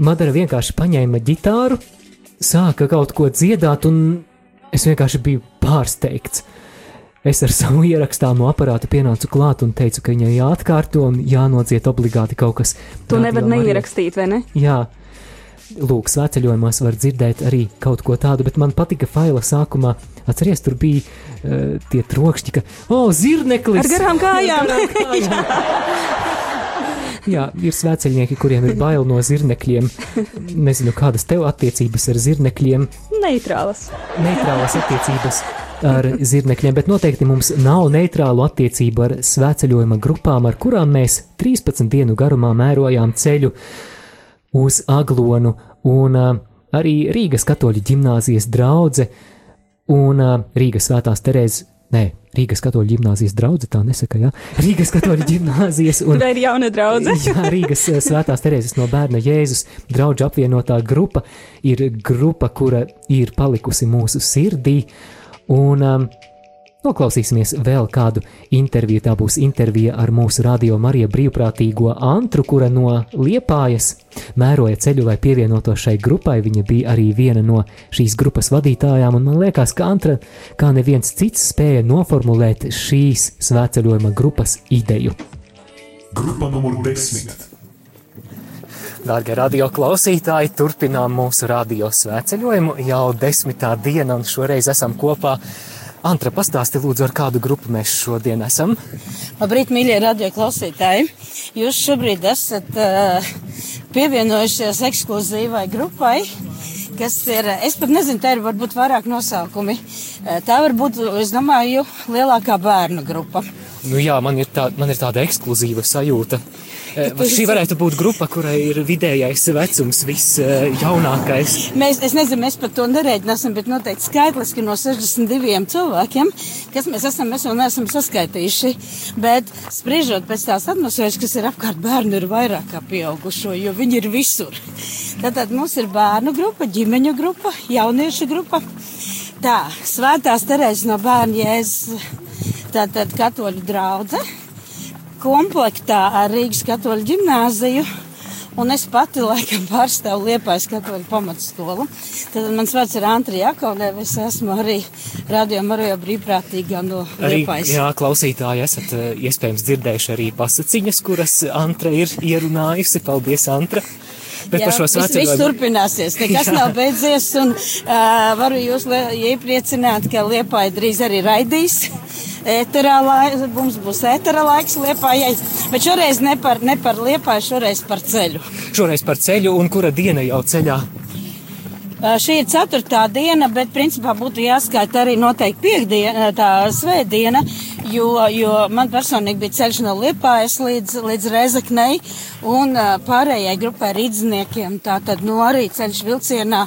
Madara vienkārši paņēma ģitāru, sāka kaut ko dziedāt, un es vienkārši biju pārsteigts. Es ar savu ierakstāmo aparātu pienācu klāt un teicu, ka viņai jāatkārto un jānodzied obligāti kaut kas. To nevar neierakstīt, vai ne? Jā, lūk, svētceļojumos var dzirdēt arī kaut ko tādu, bet man patika faila sākumā. Atceries, tur bija uh, tie trokšņi, ka, o, oh, zirneklis! Ar garām kājām! Ar garām kājām. Jā, ir svētceļnieki, kuriem ir bail no zirnekļiem. Nezinu, kādas tev attiecības ar zirnekļiem, Neitrālas. neitrālas attiecības ar zirnekļiem, bet noteikti mums nav neitrālu attiecību ar svētceļojuma grupām, ar kurām mēs 13 dienu garumā mērojām ceļu uz Aglonu un arī Rīgas katoļu ģimnāzijas draudze un Rīgas svētās Terēzes. Nē, Rīgas katoļu ģimnāzijas drauga, tā nesaka, jā. Rīgas katoļu ģimnāzijas un Tur ir jauna draudzene. Jā, Rīgas svētās Terēzes no bērna Jēzus draugu apvienotā grupa ir grupa, kura ir palikusi mūsu sirdī. Un um, noklausīsimies vēl kādu interviju. Tā būs intervija ar mūsu radio Marija brīvprātīgo Antru, kura no Liepājas mēroja ceļu, lai pievienotos šai grupai. Viņa bija arī viena no šīs grupas vadītājām, un man liekas, ka Antra, kā neviens cits, spēja noformulēt šīs svētceļojuma grupas ideju. Grupa numur 10. Dārgie radio klausītāji, turpinām mūsu radio svētceļojumu jau desmitā diena, un šoreiz esam kopā. Antra, pastāsti lūdzu, ar kādu grupu mēs šodien esam. Labrīt, mīļie radio klausītāji! Jūs šobrīd esat uh, pievienojušies ekskluzīvai grupai, kas ir, es pat nezinu, tā ir varbūt vairāk nosaukumi. Uh, tā var būt, es domāju, lielākā bērnu grupa. Nu jā, man ir, tā, man ir tāda ekskluzīva sajūta. Eh, Tu Šī varētu būt grupa, kurai ir vidējais vecums, visjaunākais. Mēs, es nezinu, mēs par to nereiķināsim, bet noteikti skaitliski no 62 cilvēkiem, kas mēs esam, mēs vēl neesam saskaitījuši. Bet spriežot pēc tās atmosfēras, kas ir apkārt bērnu, ir vairāk kā pieaugušo, jo viņi ir visur. Tātad mums ir bērnu grupa, ģimeņu grupa, jauniešu grupa. Tā, svētās Terēzes no bērnu jēzus, tātad katoļu draudze, komplektā ar Rīgas katoļu ģimnāziju Un es pati laikam pārstāvu Liepājas katoļu pamatskolu. Tad mans vārds ir Antrija Jakovleva. Es esmu arī Radio Marijā brīvprātīgā no Arī, Liepājas. jā, klausītāji, esat eh, iespējams dzirdējuši arī pasaciņas, kuras Antra ir ierunājusi. Paldies, Antra! Bet par šo viss, viss turpināsies, nekas Jā. nav beidzies, un uh, varu jūs iepriecināt, ka Liepāja drīz arī raidīs. Ēterā lai, mums būs ētera laiks Liepājai, bet šoreiz ne par, ne par Liepāju, šoreiz par ceļu. Šoreiz par ceļu un kura diena jau ceļā. Uh, Šī ir ceturtā diena, bet principā būtu jāskaita arī noteikti piekdiena, tā svētdiena, jo, jo man personīgi bija ceļš no Liepājas līdz, līdz Rezeknei un uh, pārējai grupai rīdzniekiem, tā tad nu arī ceļš vilcienā.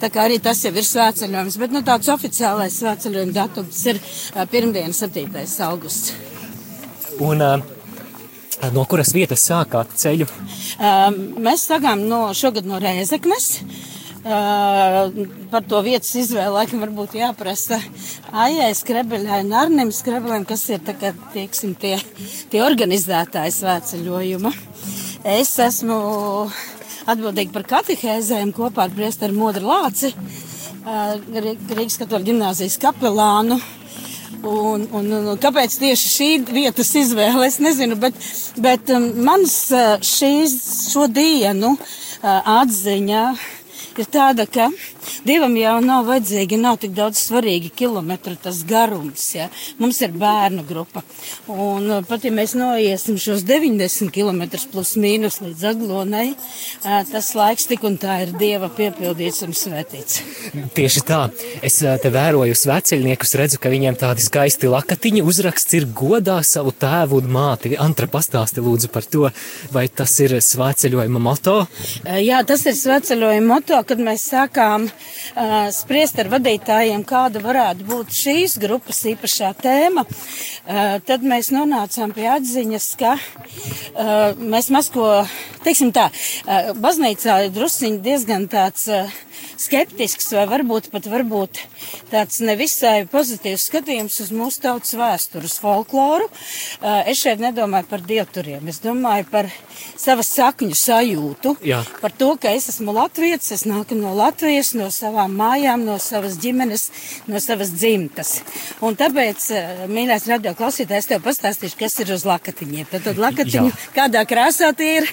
Tā kā arī tas jau ir svētceļojums, bet nu, tāds oficiālais svētceļojuma datums ir pirmdiena, 7. augusts. Un uh, no kuras vietas sākāt ceļu? Um, mēs sākām no, šogad no Rēzeknes. Uh, par to vietas izvēli laikam varbūt jāprasa Aijai Skrebeļai un Arnim Skrebeļam, kas ir tā kā, tieksim, tie, tie organizētāji svētceļojuma. Es esmu atbildīga par katehēzēm kopā ar priesteru Modru Lāci, uh, Rīgas katoļu ģimnāzijas kapelānu. Un, un, un kāpēc tieši šī vietas izvēle? Es nezinu, bet, bet um, mans uh, šīs, šo dienu uh, atziņa ir tāda, ka Dievam jau nav vajadzīgi, nav tik daudz svarīgi kilometru tas garums. Ja? Mums ir bērnu grupa. Un uh, pat ja mēs noiesim šos 90 km plus mīnus līdz aglonai, uh, tas laiks tik un tā ir Dieva piepildīts un svētīts. Tieši tā. Es ā, te vēroju sveceļniekus, redzu, ka viņiem tādi skaisti lakatiņi uzraksts ir godā savu tēvu un māti. Antra pastāsti lūdzu par to, vai tas ir sveceļojuma moto. Jā, tas ir sveceļojuma moto, kad mēs sākām uh, spriest ar vadītājiem, kāda varētu būt šīs grupas īpašā tēma. Uh, tad mēs nonācām pie atziņas, ka uh, mēs maz ko, teiksim tā, uh, baznīcā ir drusciņi diezgan tāds uh, skeptisks vai varbūt pat varbūt tāds nevisai pozitīvs skatījums uz mūsu tautas vēstures folkloru. Uh, Es šeit nedomāju par dievturiem, es domāju par savas sakņu sajūtu. Jā. Par to, ka es esmu Latvijas, es nāku no Latvijas, no savām mājām, no savas ģimenes, no savas dzimtas. Un tāpēc, eh, mīļais radio klausītājs, tev pastāstīšu, kas ir uz lakatiņiem. Tad, tad lakatiņu, Jā. kādā krāsā tie ir,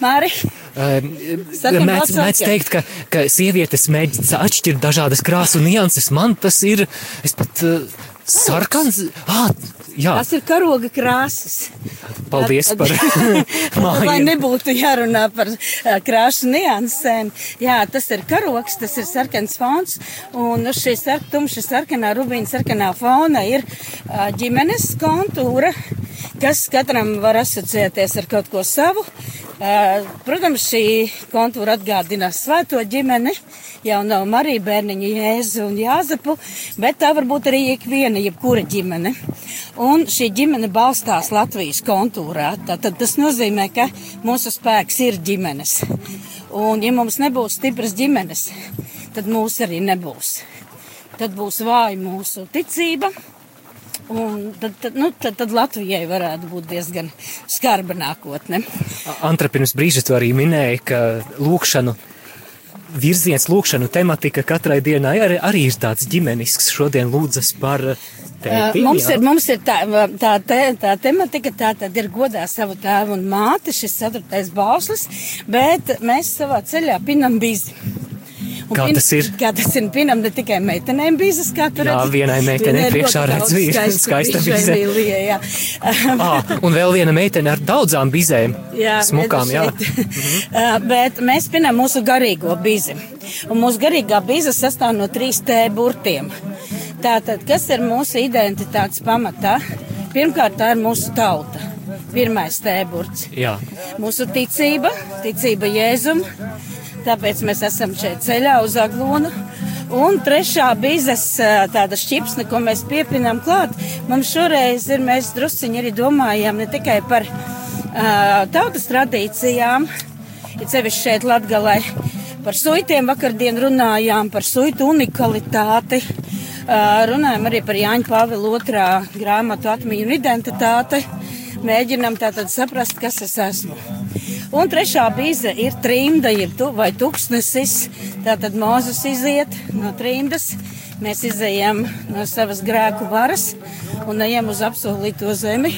Māri? Sakam, Mēdz, mēdz teikt, ka, ka sievietes mēģina atšķirt dažādas krāsu nianses. Man tas ir, es pat uh, sarkans. Ah, jā, Tas ir karoga krāsas. paldies par Lai māju. nebūtu jārunā par krāšu niansēm. Jā, tas ir karoks, tas ir sarkans fons. Un uz šī sark, tumša sarkanā, rubīna sarkanā fona ir ģimenes kontūra, kas katram var asociēties ar kaut ko savu. Protams, šī kontūra atgādina svēto ģimeni, jau nav Marija bērniņa Jēzu un Jāzepu, bet tā var būt arī ikviena, jebkura ģimene. Un šī ģimene balstās Latvijas kontūrā. Tātad tas nozīmē, ka mūsu spēks ir ģimenes. Un ja mums nebūs stipras ģimenes, tad mūs arī nebūs. Tad būs vāja mūsu ticība. Un tad, tad, nu, tad, tad Latvijai varētu būt diezgan skarba nākotne. Antra pirms brīža tu arī minēji, ka lūkšanu virziens, lūkšanu tematika katrai dienai arī, arī ir tāds ģimenisks. Šodien lūdzas par tēti. Mums, jā. ir, mums ir tā, tā, te, tā tematika, tā tad ir godā savu tēvu un māti, šis ceturtais bauslis, bet mēs savā ceļā pinam bizi. Un Kā tas ir? Kā tas ir? Pinam ne tikai meitenēm bizes, kā tu Jā, redzi. vienai meitenei Vienai ir priekšā redz skaistu skaista bize. Emīlija, jā. Ah, un vēl viena meitene ar daudzām bizēm. Jā, smukām, jā. Uh, Bet mēs pinām mūsu garīgo bizi. Un mūsu garīgā bize sastāv no trīs T burtiem. Tātad, kas ir mūsu identitātes pamatā? Pirmkārt, tā ir mūsu tauta. Pirmais T burts. Jā. Mūsu ticība, ticība Jēzum. Tāpēc mēs esam šeit ceļā uz Aglonu. Un trešā bizes tāda šķipsne, ko mēs piepinām klāt, mums šoreiz ir, mēs drusciņi arī domājam ne tikai par uh, tautas tradīcijām, ir sevišķi šeit Latgalē, par suitiem vakardien runājām, par suitu unikalitāti, uh, runājam arī par Jāņa Pāvila otrā grāmatu atmiņu un identitāti, mēģinam tātad saprast, kas es esmu. Un trešā bīze ir trimda, jeb tu, vai tuksnesis. Tātad Mozus iziet no trimdas, mēs izējām no savas grēku varas un ejam uz apsolīto zemi.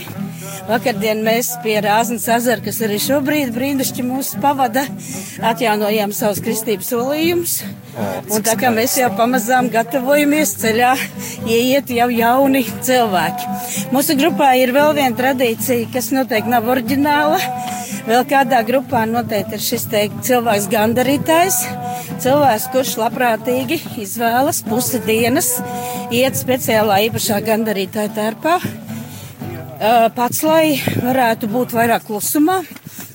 Vakardien mēs pie Rāznas ezera, kas arī šobrīd brīnišķi mūs pavada, atjaunojām savus kristības solījumus. Un tā kā mēs jau pamazām gatavojamies ceļā, ieiet jau jauni cilvēki. Mūsu grupā ir vēl viena tradīcija, kas noteikti nav oriģināla. Vēl kādā grupā noteikti ir šis te cilvēks gandarītājs. Cilvēks, kurš labprātīgi izvēlas pusi dienas, iet speciālā īpašā gandarītāja tērpā. Pats, lai varētu būt vairāk klusumā.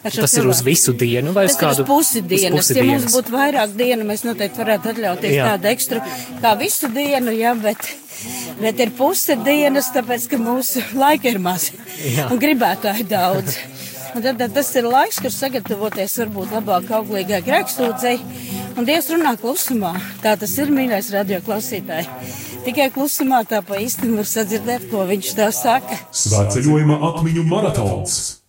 Tas ir uz cilvēku. visu dienu vai uz Tas kādu uz pusi dienas. pusi ja mums būtu vairāk dienu, mēs noteikti varētu atļauties Jā. tādu ekstru kā visu dienu, jā, bet, bet ir puse dienas, tāpēc, ka mūsu laika ir maz Jā. un gribētāji daudz. Un tad, tad tas ir laiks, kur sagatavoties varbūt labāk auglīgai grēkstūdzei, un Dievs runā klusumā. Tā tas ir, mīļais radio klausītāji. Tikai klusumā tā pa īsti var sadzirdēt, ko viņš tev saka. Svētceļojuma atmiņu maratons